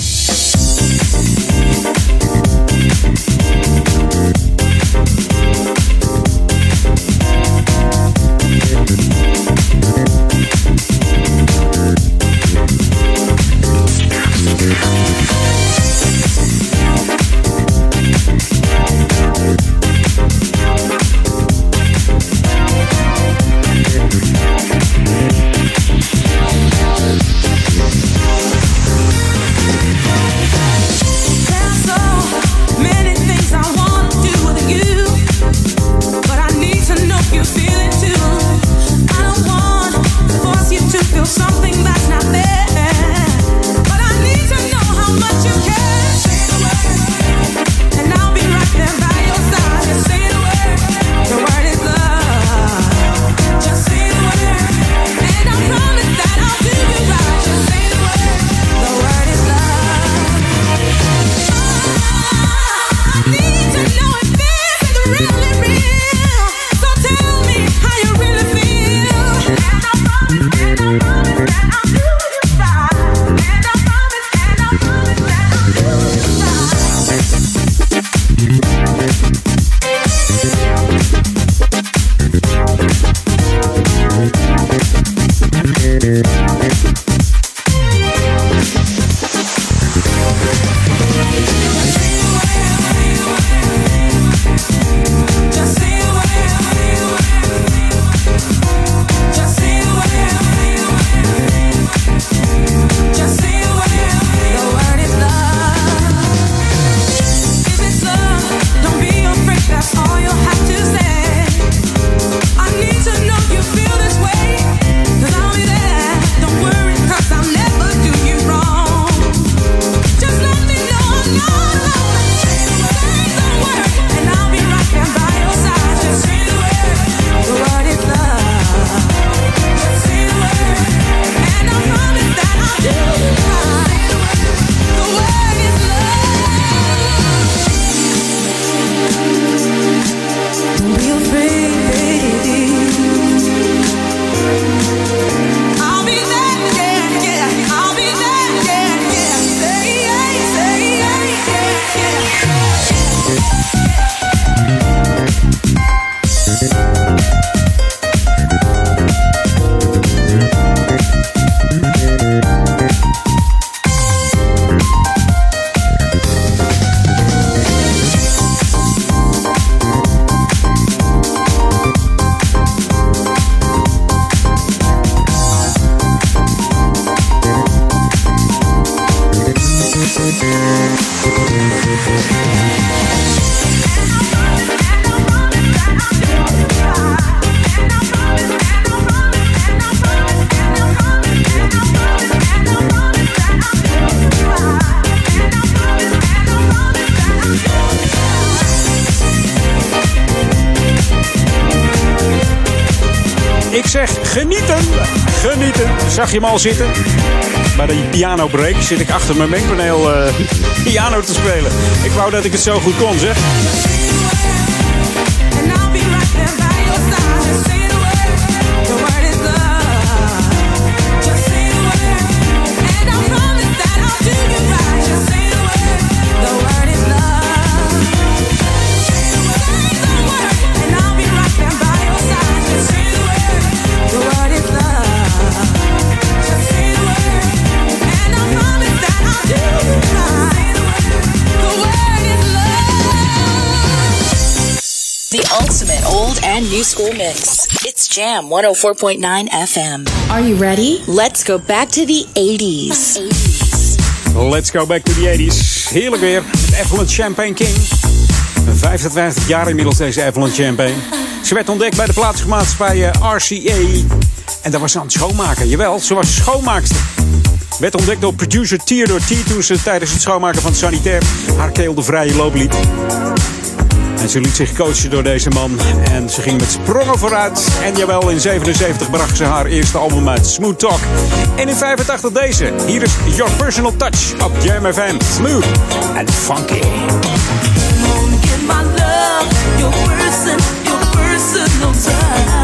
Je al zitten? Bij die piano break zit ik achter mijn mengpaneel eh, piano te spelen. Ik wou dat ik het zo goed kon, zeg. New school mix. It's Jam 104.9 FM. Are you ready? Let's go back to the 80s. Let's go back to the 80s. Heerlijk weer. Met Evelyn Champagne King. 55 jaar inmiddels deze Evelyn Champagne. Ze werd ontdekt bij de plaatsmaatschappij eh, RCA. En daar was ze aan het schoonmaken. Jawel, ze was schoonmaakster. Werd ontdekt door producer Theodore T. toen ze tijdens het schoonmaken van het sanitair haar keel de vrije loop liet. En ze liet zich coachen door deze man. En ze ging met sprongen vooruit. En jawel, in 77 bracht ze haar eerste album uit, Smooth Talk. En in 85 deze. Hier is Your Personal Touch op Jam FM. Smooth and funky. your person, your personal.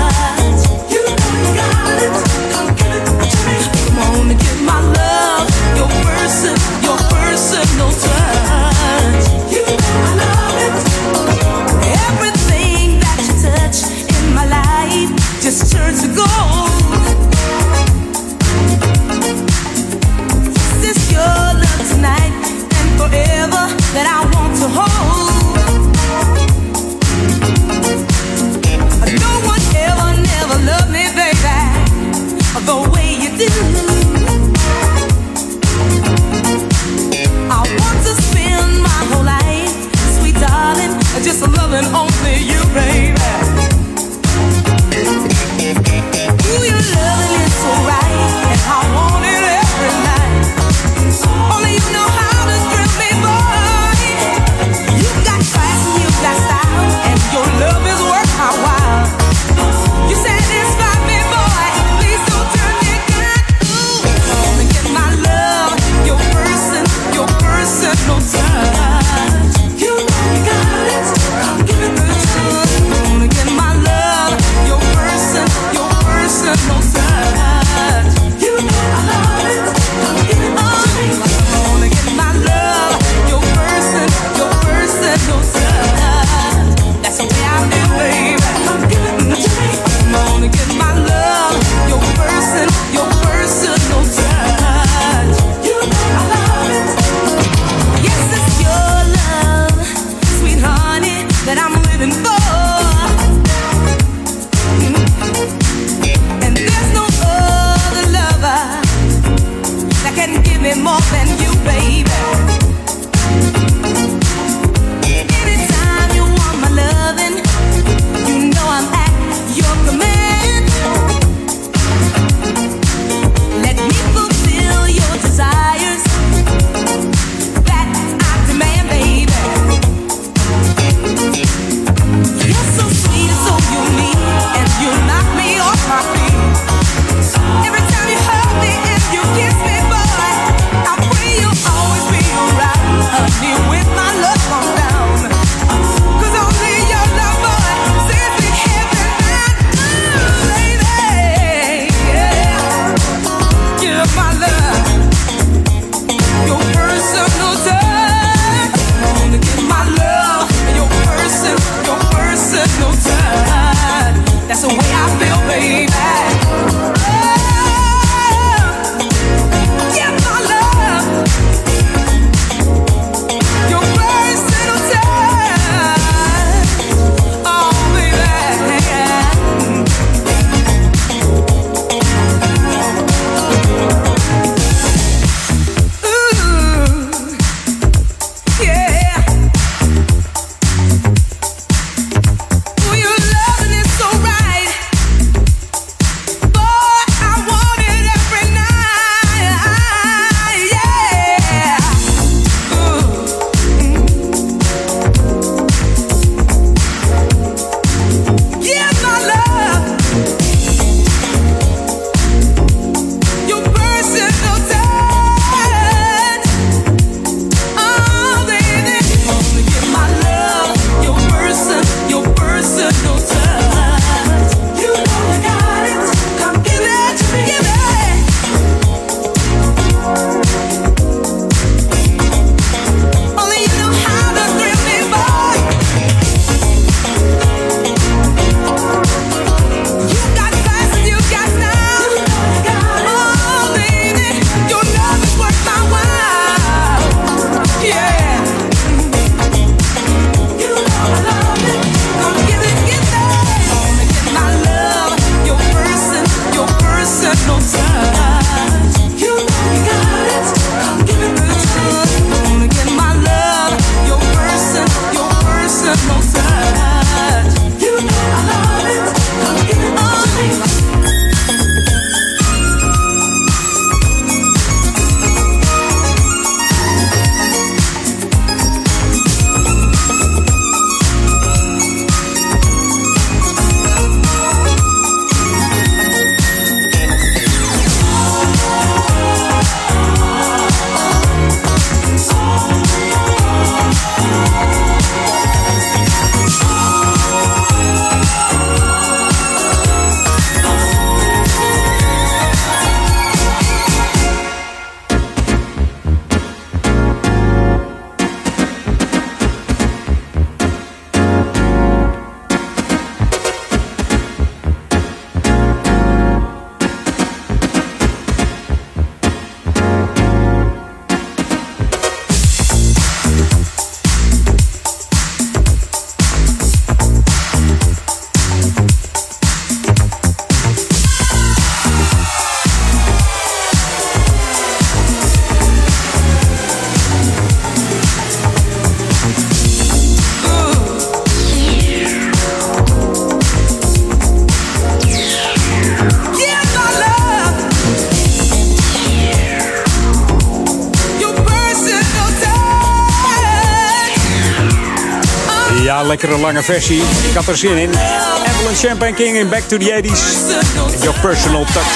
lange versie. Ik had er zin in. Evelyn Champagne King in Back to the 80s. Your personal touch.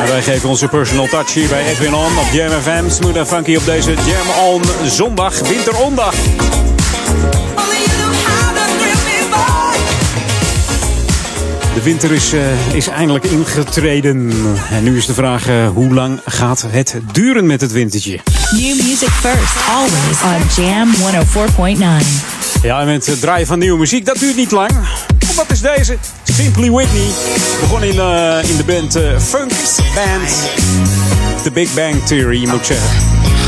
En wij geven onze personal touch hier bij Edwin On op Jam FM. Smooth en funky op deze Jam On zondag, winterondag. De winter is, eh, is eindelijk ingetreden. En nu is de vraag, eh, hoe lang gaat het duren met het wintertje? New music first, always on Jam 104.9. Ja, en met het draaien van nieuwe muziek, dat duurt niet lang. Wat is deze, Simply Whitney. Begon in, eh, in de band uh, Funk Band. The Big Bang Theory, moet zeggen.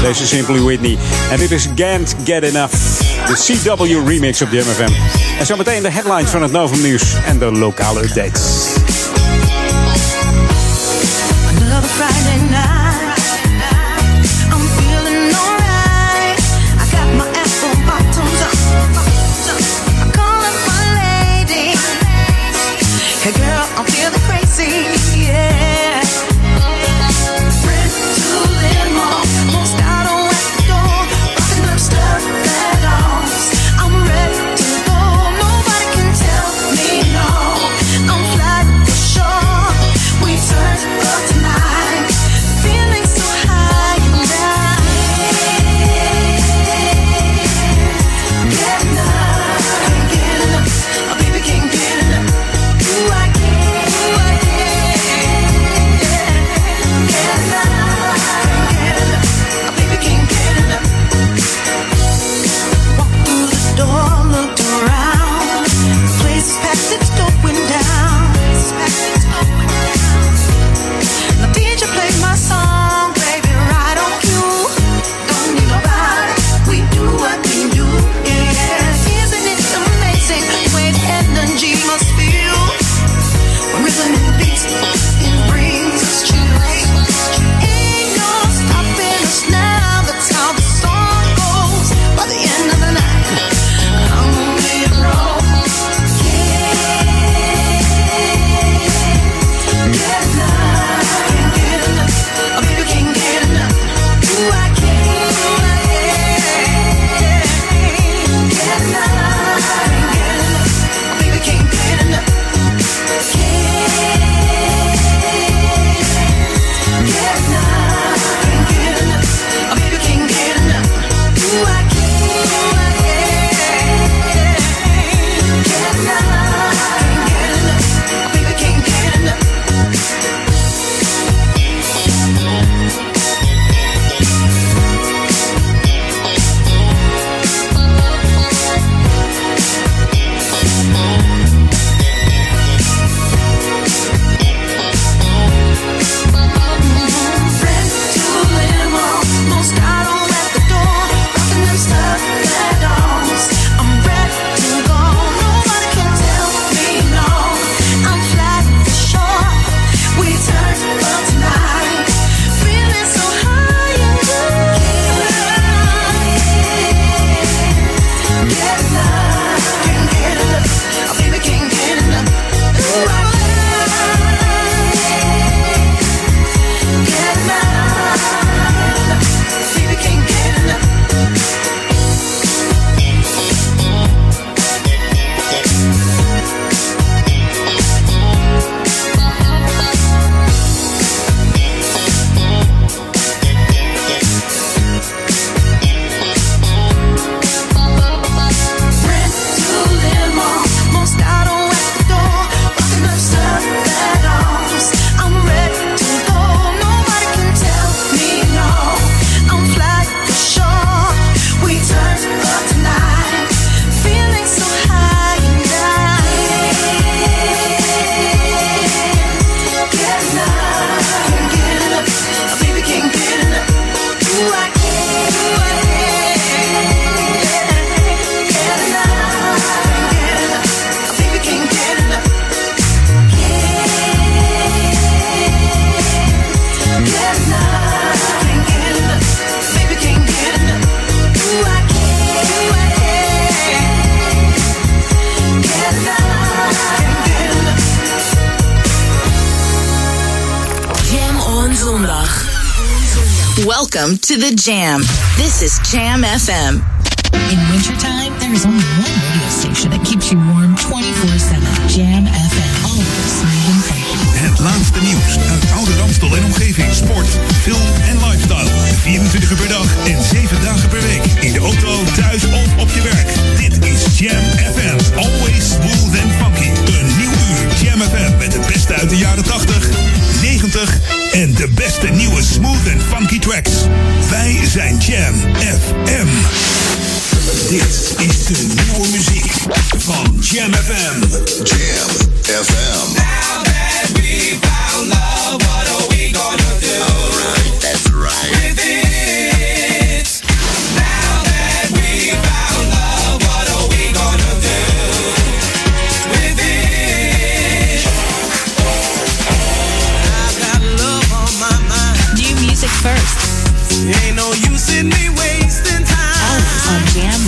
Deze Simply Whitney. En dit is Gant Get Enough. De CW remix op de MFM. En zometeen de headlines van het Novum Nieuws en de lokale updates. zondag. Welcome to the Jam. This is Jam FM. In wintertime, there is only one radio station that keeps you warm 24-7. Jam FM. Always smooth and funky. Het laatste nieuws uit oude Ramstel en omgeving. Sport, film en lifestyle. 24 uur per dag en 7 dagen per week. In de auto, thuis of op je werk. Dit is Jam FM. Always smooth and funky. Een nieuw uur Jam FM met het beste uit de jaren 80. 90 en de beste nieuwe smooth and funky tracks. Wij zijn Jam FM. Dit is de nieuwe muziek van Jam FM. Jam FM. Now that we found love, what are we gonna do? Alright, that's right. With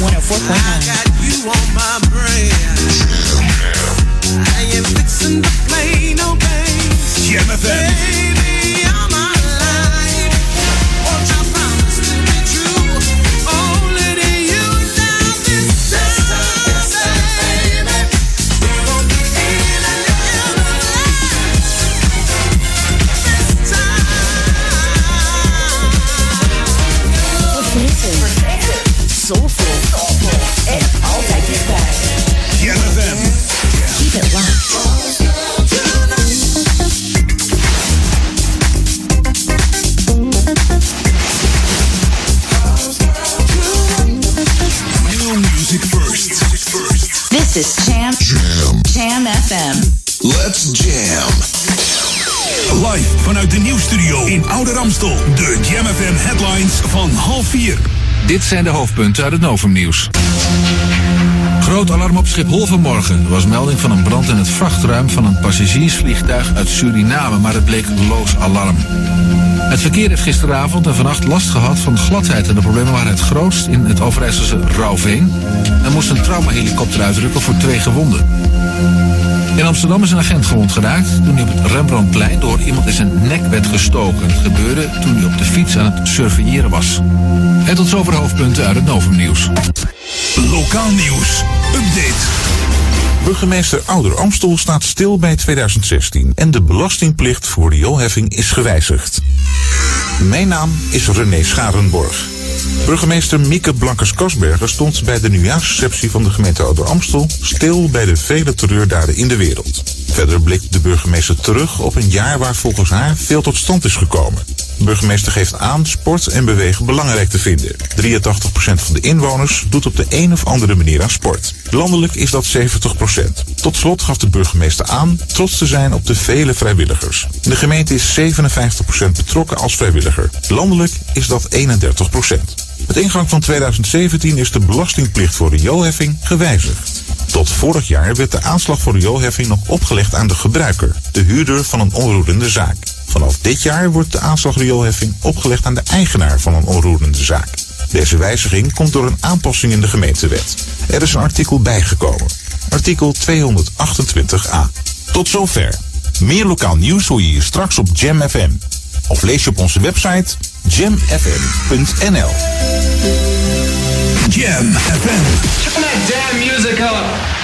104.9. I got you on my brain. I ain't fixing to play no games. Jam This is Jam. Jam. Jam FM. Let's jam. Live vanuit de nieuwstudio in Oude Ramstel. De Jam FM headlines van half vier. Dit zijn de hoofdpunten uit het Novumnieuws. Groot alarm op Schiphol vanmorgen. Er was melding van een brand in het vrachtruim van een passagiersvliegtuig uit Suriname, maar het bleek loos alarm. Het verkeer heeft gisteravond en vannacht last gehad van gladheid en de problemen waren het grootst in het Overijsselse Rauwveen. Er moest een traumahelikopter uitrukken voor twee gewonden. In Amsterdam is een agent gewond geraakt toen hij op het Rembrandtplein door iemand in zijn nek werd gestoken. Het gebeurde toen hij op de fiets aan het surveilleren was. En tot zover hoofdpunten uit het Novumnieuws. Lokaal nieuws. Update. Burgemeester Ouder Amstel staat stil bij 2016 en de belastingplicht voor rioolheffing is gewijzigd. Mijn naam is René Scharenborg. Burgemeester Mieke Blankers-Kasberger stond bij de nieuwjaarsreceptie van de gemeente Ouder Amstel stil bij de vele terreurdaden in de wereld. Verder blikt de burgemeester terug op een jaar waar volgens haar veel tot stand is gekomen. De burgemeester geeft aan sport en bewegen belangrijk te vinden. 83% van de inwoners doet op de een of andere manier aan sport. Landelijk is dat 70%. Tot slot gaf de burgemeester aan trots te zijn op de vele vrijwilligers. De gemeente is 57% betrokken als vrijwilliger. Landelijk is dat 31%. Met ingang van 2017 is de belastingplicht voor rioolheffing gewijzigd. Tot vorig jaar werd de aanslag voor rioolheffing nog opgelegd aan de gebruiker, de huurder van een onroerende zaak. Vanaf dit jaar wordt de aanslag rioolheffing opgelegd aan de eigenaar van een onroerende zaak. Deze wijziging komt door een aanpassing in de gemeentewet. Er is een artikel bijgekomen. Artikel 228a. Tot zover. Meer lokaal nieuws hoor je hier straks op Jam FM. Of lees je op onze website jamfm.nl. Jam FM. Turn that damn music up.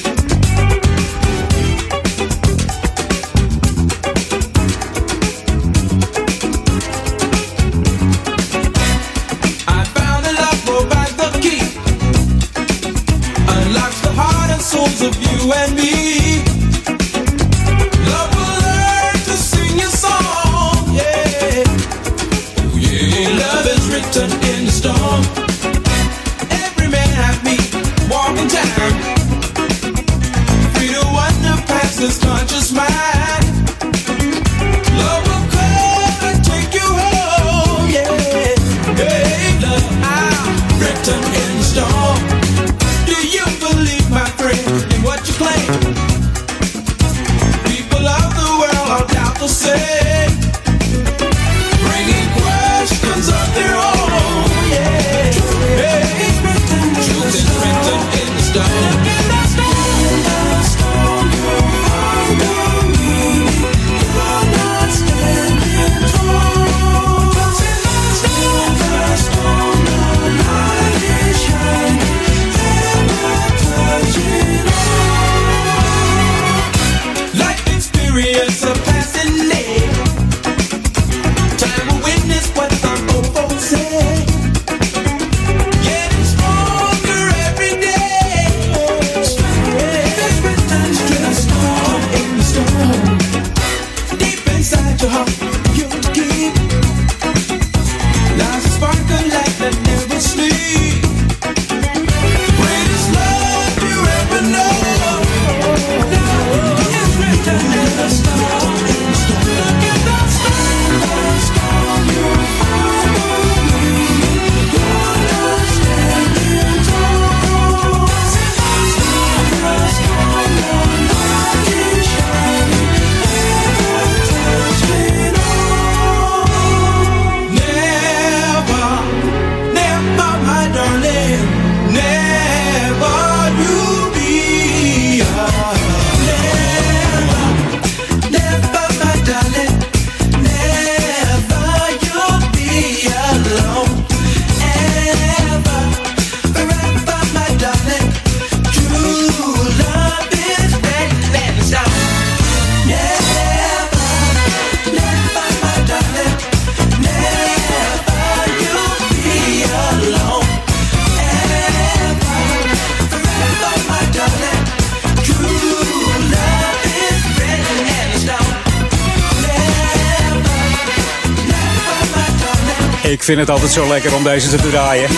Vind het altijd zo lekker om deze te draaien.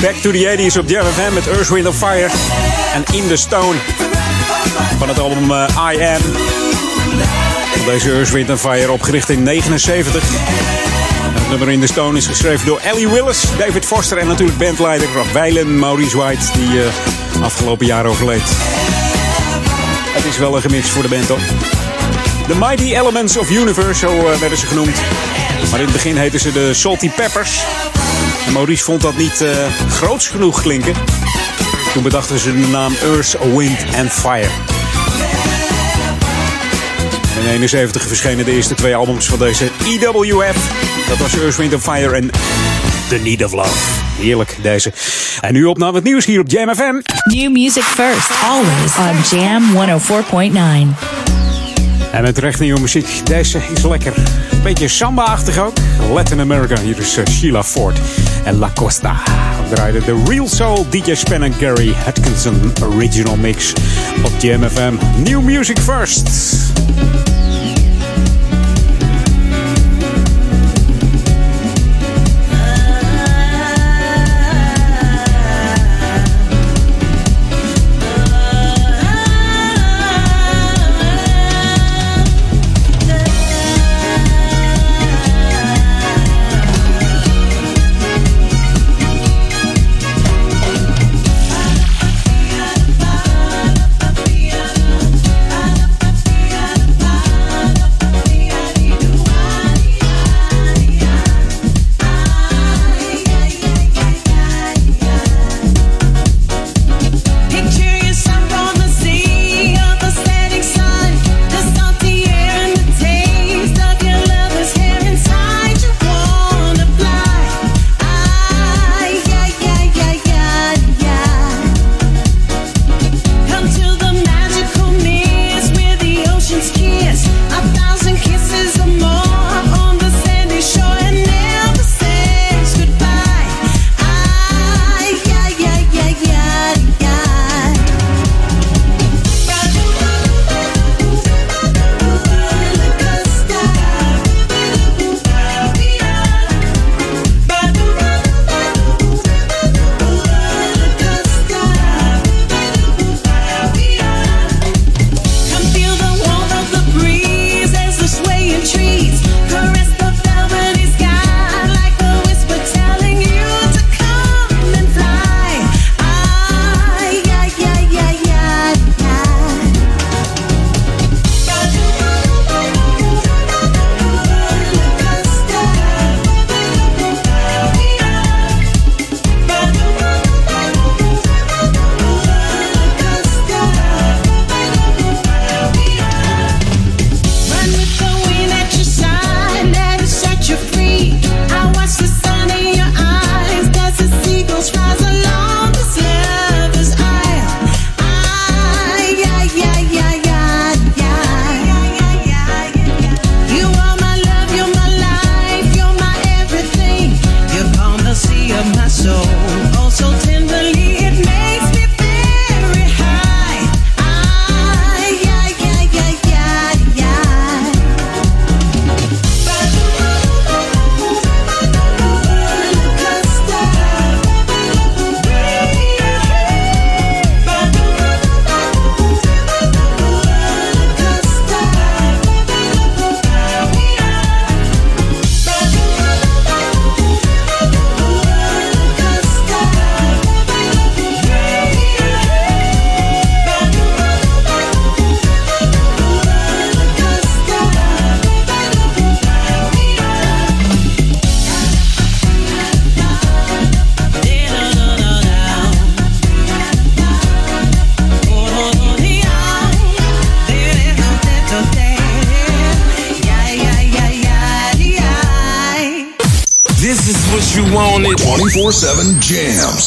Back to the 80s op Jam FM met Earth, Wind Fire en In the Stone. Van het album uh, I Am. Deze Earth, Wind Fire opgericht in 79. Het nummer In the Stone is geschreven door Ellie Willis, David Foster en natuurlijk bandleider Weilen Maurice White, die uh, afgelopen jaar overleed. Het is wel een gemix voor de band hoor. The Mighty Elements of Universe, zo uh, werden ze genoemd. Maar in het begin heten ze de Salty Peppers. En Maurice vond dat niet uh, groots genoeg klinken. Toen bedachten ze de naam Earth, Wind and Fire. In 71 verschenen de eerste twee albums van deze EWF. Dat was Earth, Wind and Fire en The Need of Love. Heerlijk deze. En nu op naar het nieuws hier op Jam FM. New music first, always on Jam 104.9. En met recht nieuwe muziek. Deze is lekker. Beetje samba-achtig ook. Latin America. Hier is uh, Sheila Ford en La Costa. We draaiden de Real Soul DJ Span en Gary Atkinson original mix op JMFM. New music first.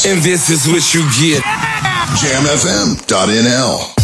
And this is what you get. JamFM.nl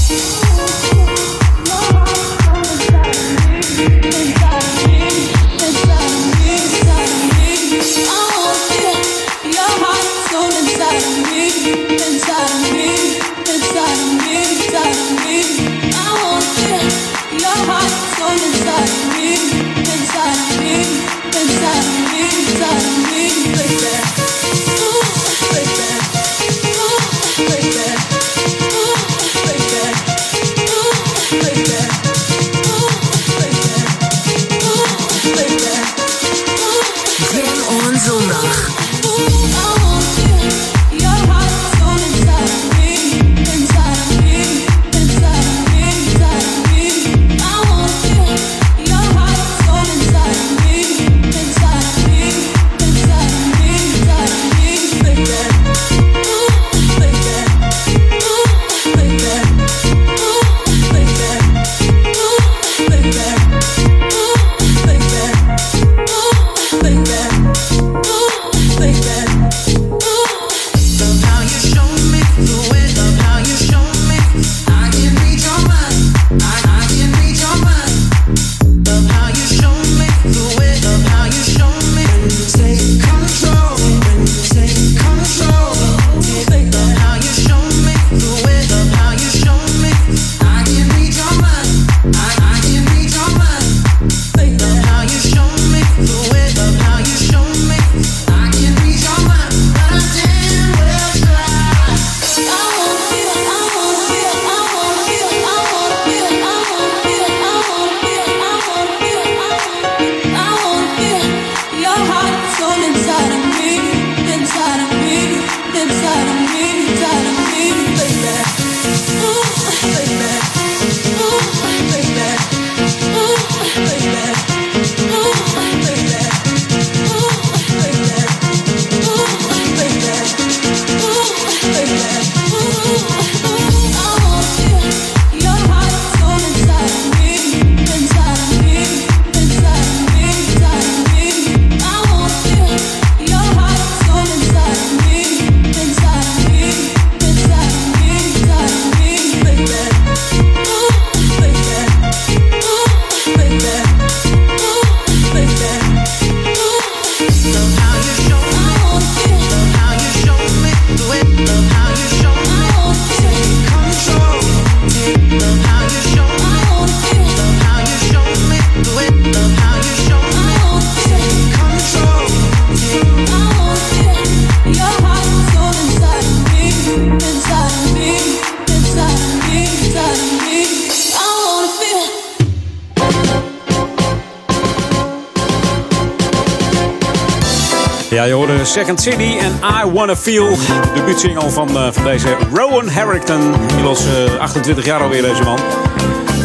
Second City en I Wanna Feel. De debuutsingle van, uh, van deze Rowan Harrington. Inmiddels uh, 28 jaar alweer deze man.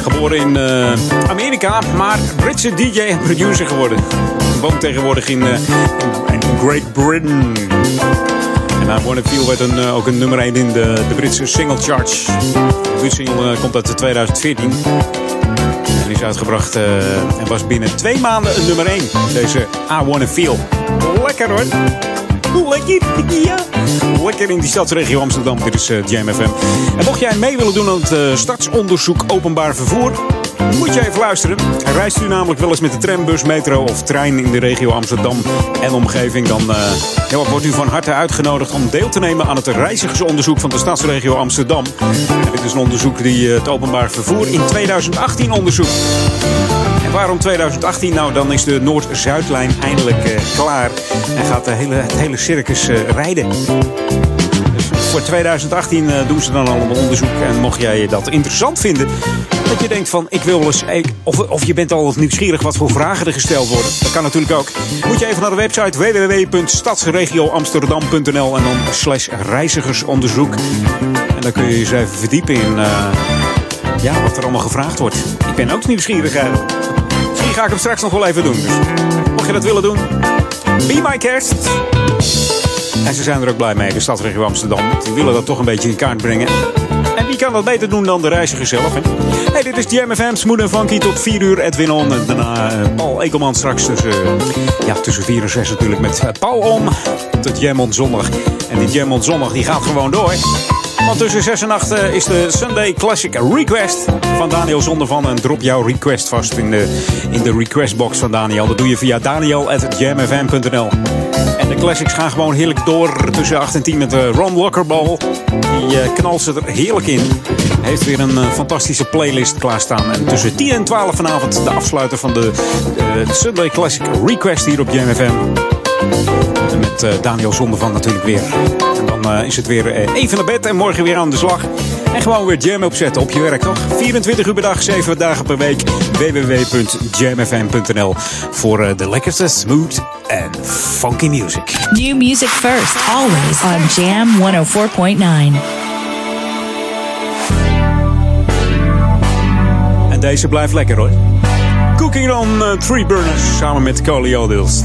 Geboren in uh, Amerika, maar Britse DJ en producer geworden. Woont tegenwoordig in, in, in Great Britain. En I Wanna Feel werd een, ook een nummer 1 in de, de Britse single charge. De uh, komt uit 2014. En is uitgebracht en was binnen twee maanden een nummer 1. Deze I Wanna Feel. Lekker hoor. Lekker, in die stadsregio Amsterdam. Dit is uh, Jam FM. En mocht jij mee willen doen aan het uh, stadsonderzoek openbaar vervoer... Moet je even luisteren. Reist u namelijk wel eens met de trambus, metro of trein in de regio Amsterdam en omgeving... dan ja, wordt u van harte uitgenodigd om deel te nemen aan het reizigersonderzoek van de stadsregio Amsterdam. Dit is een onderzoek die uh, het openbaar vervoer in 2018 onderzoekt. Waarom 2018? Nou, dan is de Noord-Zuidlijn eindelijk uh, klaar en gaat de hele, het hele circus rijden voor 2018 uh, doen ze dan allemaal onderzoek. En mocht jij dat interessant vinden, dat je denkt van ik wil wel eens. Of, of je bent al nieuwsgierig wat voor vragen er gesteld worden. Dat kan natuurlijk ook. Moet je even naar de website www.stadsregioamsterdam.nl en dan slash reizigersonderzoek. En dan kun je je eens even verdiepen in uh, ja, wat er allemaal gevraagd wordt. Ik ben ook nieuwsgierig eigenlijk. Misschien ga ik hem straks nog wel even doen. Dus mocht je dat willen doen, be my guest. En ze zijn er ook blij mee, de stadsregio Amsterdam. Die willen dat toch een beetje in kaart brengen. En wie kan dat beter doen dan de reiziger zelf? Hè? Hey, dit is de MFM, Smooth en Funky tot 4 uur. Edwin On en daarna uh, Paul Ekelman straks tussen, uh, ja, tussen 4 en 6 natuurlijk met uh, Paul Om. Tot Jam on Zondag. En die Jam on Zondag die gaat gewoon door. Tussen 6 en 8 is de Sunday Classic Request van Daniel Zondervan. En drop jouw request vast in de, in de requestbox van Daniel. Dat doe je via daniel.jamfm.nl. En de classics gaan gewoon heerlijk door tussen 8 en 10 met de Ron Lockerball. Die uh, knalt ze er heerlijk in. Heeft weer een fantastische playlist klaarstaan. En tussen 10 en 12 vanavond de afsluiter van de Sunday Classic Request hier op JMFM. Met Daniel Zondervan natuurlijk weer. En dan is het weer even naar bed en morgen weer aan de slag. En gewoon weer jam opzetten op je werk, toch? 24 uur per dag, 7 dagen per week. www.jamfm.nl Voor uh, de lekkerste smooth en funky music. New music first, always on Jam 104.9. En deze blijft lekker hoor. Cooking on uh, Three Burners samen met Coley Odils.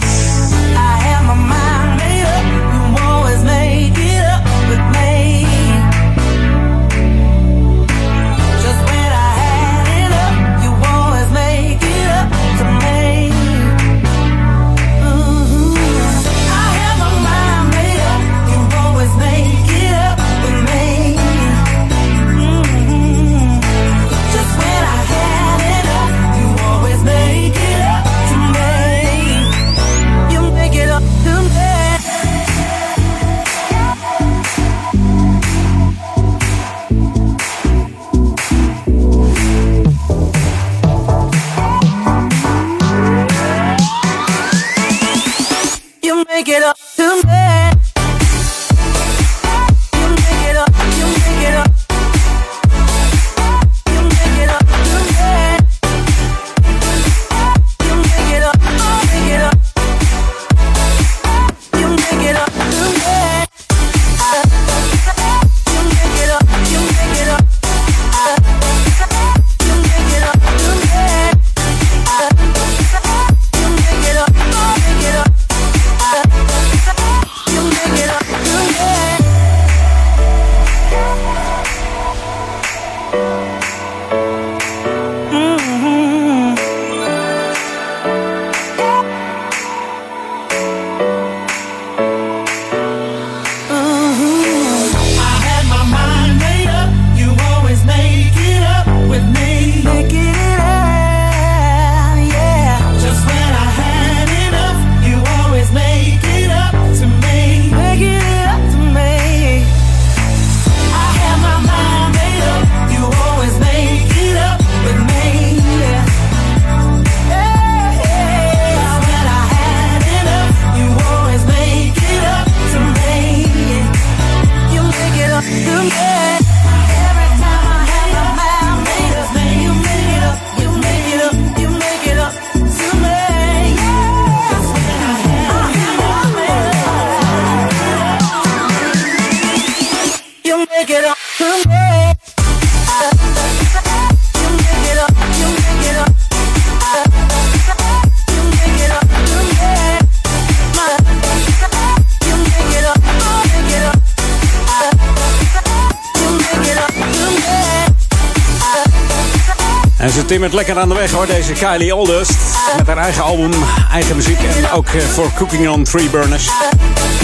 Timmert lekker aan de weg hoor, deze Kylie Oldest. Met haar eigen album, eigen muziek en ook eh, voor Cooking on Three Burners.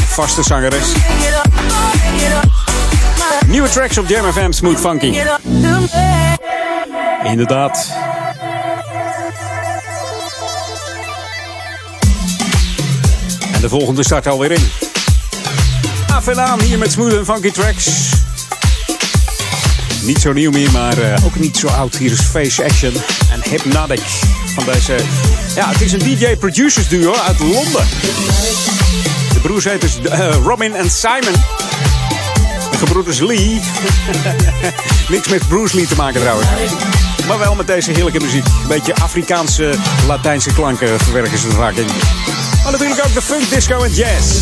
Vaste zangeres. Nieuwe tracks op Jam FM, Smooth Funky. Inderdaad. En de volgende start alweer in. Af en aan hier met Smooth Funky Tracks. Niet zo nieuw meer, maar eh, ook niet zo oud. Hier is Face Action en Hypnotic. Van deze, ja, het is een DJ-producers duo uit Londen. De broers heten dus, eh, Robin en Simon. De gebroeders Lee. Niks met Bruce Lee te maken trouwens. Maar wel met deze heerlijke muziek. Een beetje Afrikaanse, Latijnse klanken verwerken ze er vaak in. Maar natuurlijk ook de funk, disco en jazz.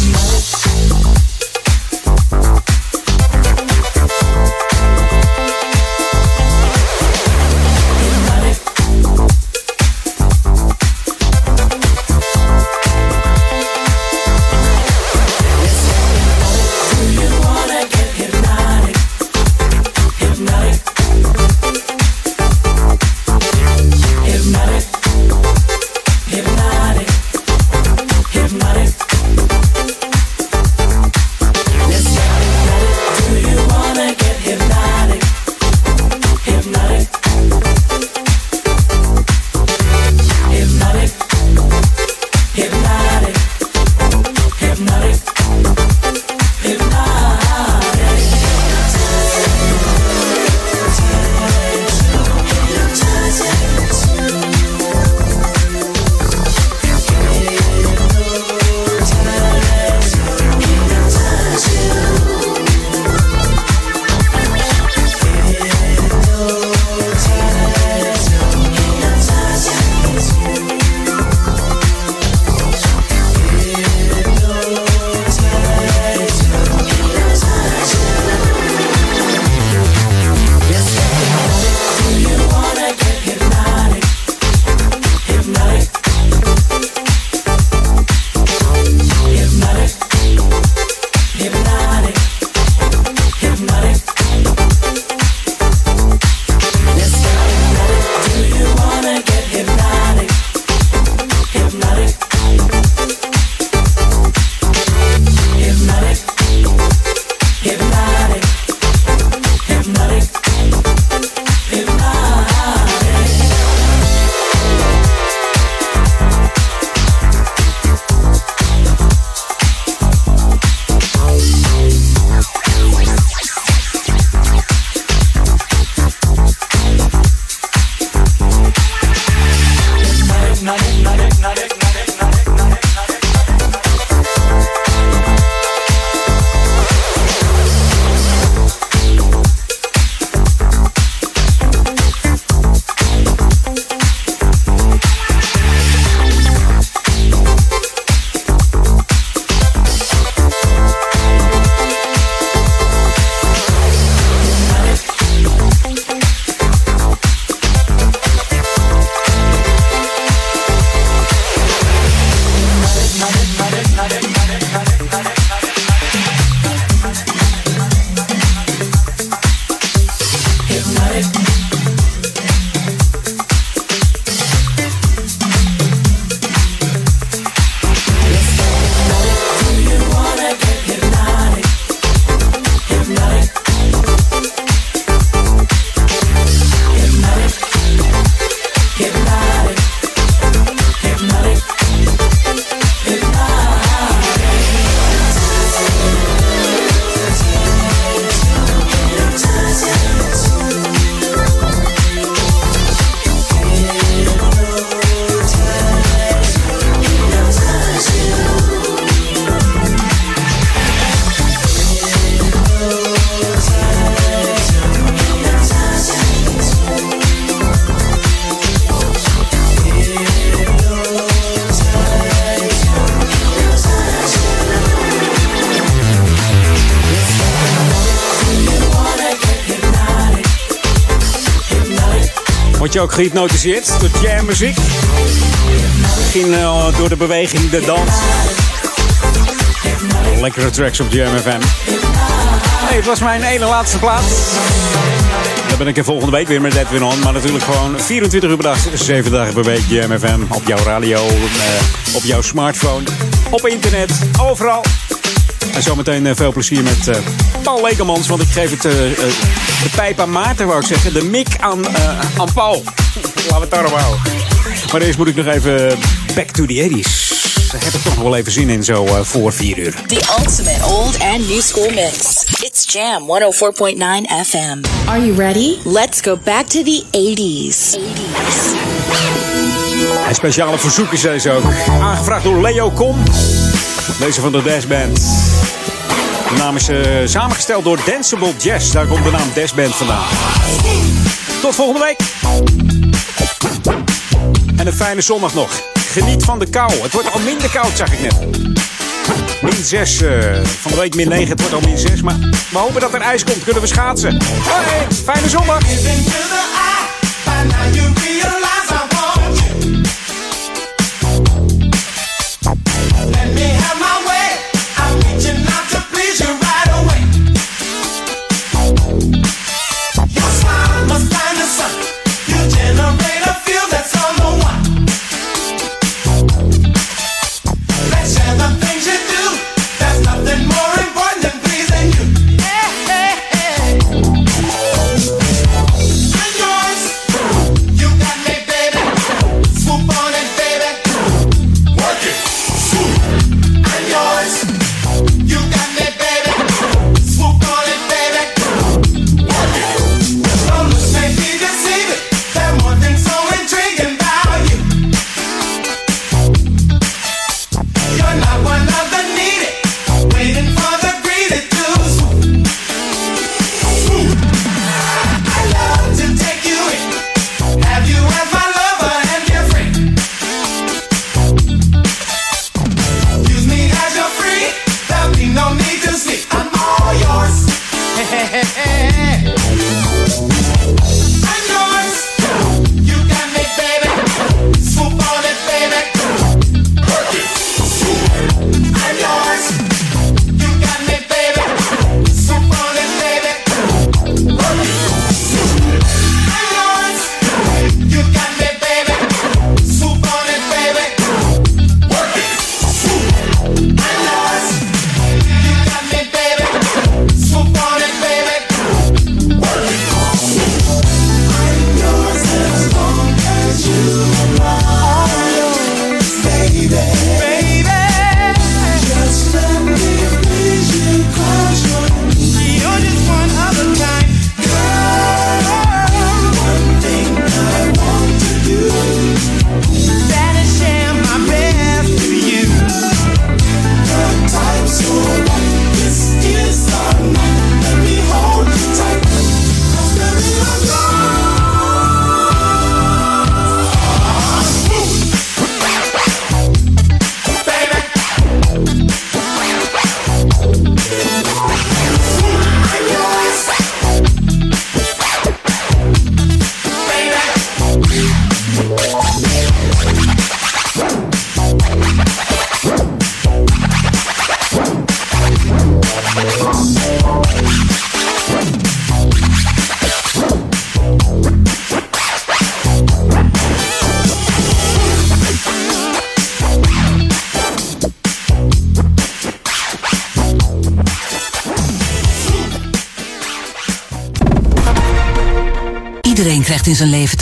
Gehypnotiseerd door jammuziek? Misschien uh, door de beweging, de dans. Lekkere tracks op Jam FM. Hey, het was mijn ene laatste plaats. Dan ben ik er volgende week weer met Edwin On. Maar natuurlijk gewoon 24 uur per dag, 7 dagen per week. Jam FM op jouw radio, eh, op jouw smartphone, op internet, overal. En zometeen eh, veel plezier met Paul Lekemans. Want ik geef het, eh, de pijp aan Maarten, wou ik zeggen. De mik aan, aan Paul. Laten we het daarop houden. Maar eerst moet ik nog even back to the 80s. Daar heb ik toch nog wel even zin in, zo eh, voor 4 uur. The ultimate old and new school mix. It's Jam 104.9 FM. Are you ready? Let's go back to the 80s. En speciale verzoek is deze ook. Aangevraagd door Leo Kom. Deze van de Dash Band. De naam is eh, samengesteld door Danceable Jazz. Daar komt de naam Dash Band vandaan. Tot volgende week. En een fijne zondag nog. Geniet van de kou. Het wordt al minder koud, zag ik net. Min 6. van de week min 9. Het wordt al min 6. Maar we hopen dat er ijs komt. Kunnen we schaatsen. Hoi, fijne zondag.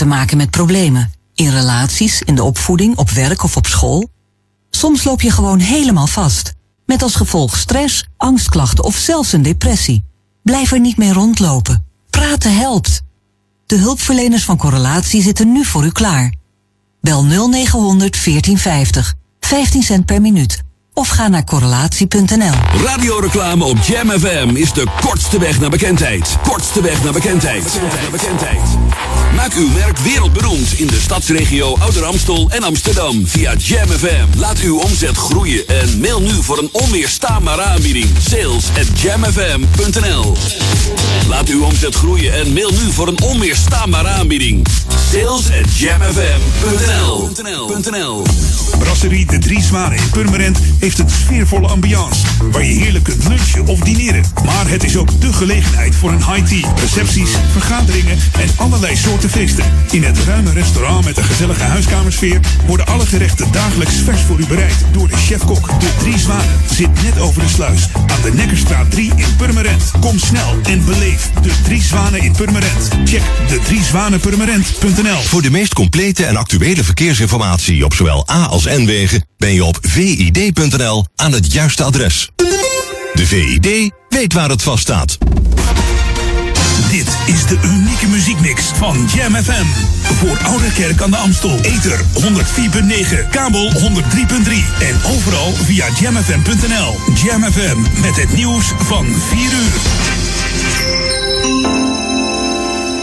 Maken met problemen. In relaties, in de opvoeding, op werk of op school. Soms loop je gewoon helemaal vast. Met als gevolg stress, angstklachten of zelfs een depressie. Blijf er niet mee rondlopen. Praten helpt. De hulpverleners van Correlatie zitten nu voor u klaar. Bel 0900 1450. 15 cent per minuut. Of ga naar correlatie.nl. Radioreclame op Jam FM is de kortste weg naar bekendheid. Kortste weg naar bekendheid. Naar bekendheid. Maak uw merk wereldberoemd in de stadsregio Ouder Amstel en Amsterdam via Jam FM. Laat uw omzet groeien en mail nu voor een onweerstaanbare aanbieding. Sales at jamfm.nl Laat uw omzet groeien en mail nu voor een onweerstaanbare aanbieding. Sales at jamfm.nl Brasserie De Drie Zwanen in Purmerend heeft een sfeervolle ambiance waar je heerlijk kunt lunchen of dineren. Maar het is ook de gelegenheid voor een high tea, recepties, vergaderingen en allerlei soorten feesten. In het ruime restaurant met een gezellige huiskamersfeer worden alle gerechten dagelijks vers voor u bereid door de chef-kok. De Drie Zwanen zit net over de sluis aan de Nekkerstraat 3 in Purmerend. Kom snel en beleef de Drie Zwanen in Purmerend. Check de driezwanenpurmerend.nl Voor de meest complete en actuele verkeersinformatie op zowel A als N-wegen ben je op vid.nl aan het juiste adres. De VID weet waar het vast staat. Dit is de unieke muziekmix van Jam FM. Voor Oude Kerk aan de Amstel. Ether 104.9, kabel 103.3 en overal via jamfm.nl. Jam FM met het nieuws van 4 uur.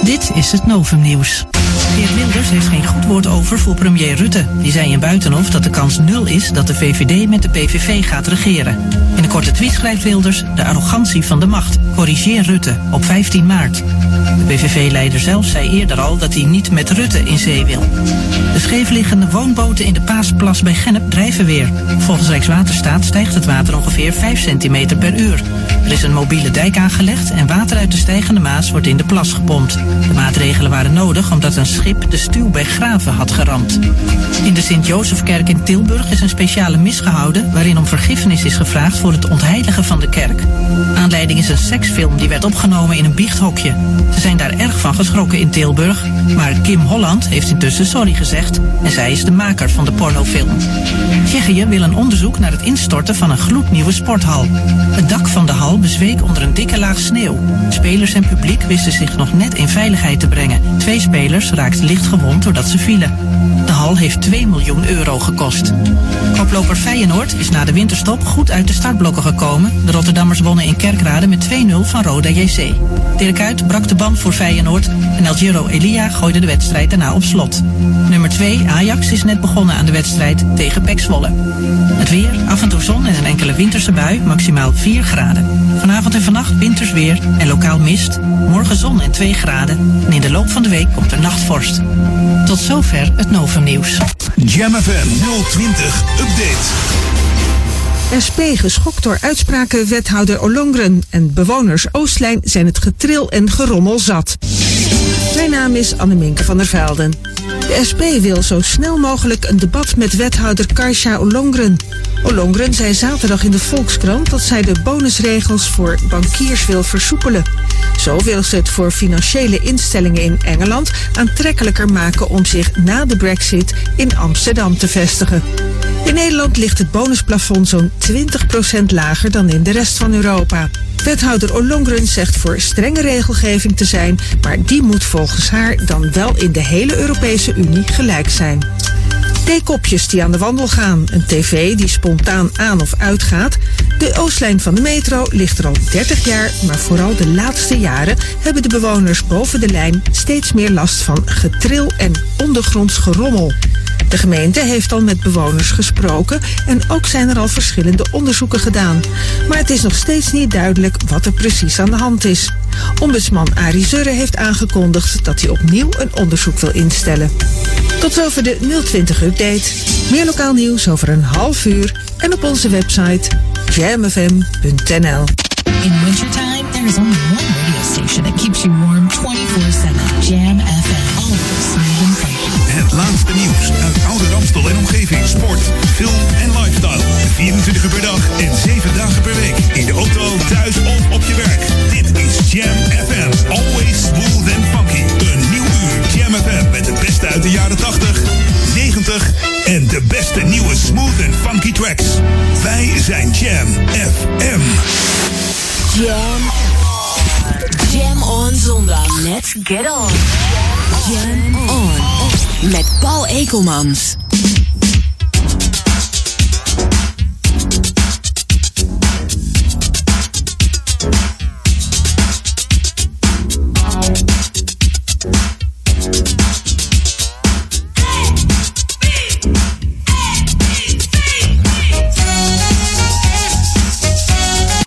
Dit is het Novumnieuws. Geert Wilders heeft geen goed woord over voor premier Rutte. Die zei in Buitenhof dat de kans nul is dat de VVD met de PVV gaat regeren. In een korte tweet schrijft Wilders de arrogantie van de macht. Corrigeer Rutte op 15 maart. De PVV-leider zelf zei eerder al dat hij niet met Rutte in zee wil. De scheefliggende woonboten in de Paasplas bij Gennep drijven weer. Volgens Rijkswaterstaat stijgt het water ongeveer 5 centimeter per uur. Er is een mobiele dijk aangelegd en water uit de stijgende Maas wordt in de plas gepompt. De maatregelen waren nodig omdat een schip de stuw bij Graven had geramd. In de Sint-Jozefkerk in Tilburg is een speciale mis gehouden waarin om vergiffenis is gevraagd voor het ontheiligen van de kerk. Aanleiding is een seksfilm die werd opgenomen in een biechthokje. Zijn daar erg van geschrokken in Tilburg, maar Kim Holland heeft intussen sorry gezegd en zij is de maker van de pornofilm. Tsjechië wil een onderzoek naar het instorten van een gloednieuwe sporthal. Het dak van de hal bezweek onder een dikke laag sneeuw. Spelers en publiek wisten zich nog net in veiligheid te brengen. Twee spelers raakten licht gewond doordat ze vielen. De hal heeft 2 miljoen euro gekost. Koploper Feyenoord is na de winterstop goed uit de startblokken gekomen. De Rotterdammers wonnen in Kerkrade met 2-0 van Roda JC. Dirk Kuyt brak de band voor Feyenoord en El Giro Elia gooide de wedstrijd daarna op slot. Nummer 2 Ajax is net begonnen aan de wedstrijd tegen Pek Zwolle. Het weer, af en toe zon en een enkele winterse bui, maximaal 4 graden. Vanavond en vannacht winters weer en lokaal mist. Morgen zon en 2 graden. En in de loop van de week komt er nachtvorst. Tot zover het Novum Nieuws. Jam FM 020 Update. SP geschokt door uitspraken wethouder Olongren en bewoners Oostlijn zijn het getril en gerommel zat. Mijn naam is Anneminke van der Velden. De SP wil zo snel mogelijk een debat met wethouder Karsha Olongren. Olongren zei zaterdag in de Volkskrant dat zij de bonusregels voor bankiers wil versoepelen. Zo wil ze het voor financiële instellingen in Engeland aantrekkelijker maken om zich na de brexit in Amsterdam te vestigen. In Nederland ligt het bonusplafond zo'n 20% lager dan in de rest van Europa. Wethouder Olongren zegt voor strenge regelgeving te zijn, maar die moet volgens haar dan wel in de hele Europese Unie gelijk zijn. Theekopjes die aan de wandel gaan, een tv die spontaan aan of uitgaat. De Oostlijn van de metro ligt er al 30 jaar, maar vooral de laatste jaren hebben de bewoners boven de lijn steeds meer last van getril en ondergronds gerommel. De gemeente heeft al met bewoners gesproken en ook zijn er al verschillende onderzoeken gedaan. Maar het is nog steeds niet duidelijk wat er precies aan de hand is. Ombudsman Arie Zurre heeft aangekondigd dat hij opnieuw een onderzoek wil instellen. Tot zover de 020-update. Meer lokaal nieuws over een half uur en op onze website jamfm.nl. In wintertime, there is only one radio station that keeps you warm 24-7. Jam FM. Always. Het laatste nieuws uit oude Ramstel en omgeving. Sport, film en lifestyle. 24 uur per dag en 7 dagen per week. In de auto, thuis of op je werk. Jam FM. Always smooth and funky. Een nieuw uur Jam FM met het beste uit de jaren 80, 90 en de beste nieuwe smooth and funky tracks. Wij zijn Jam FM. Jam. Jam on zondag. Let's get on. Jam on. Met Paul Ekelmans.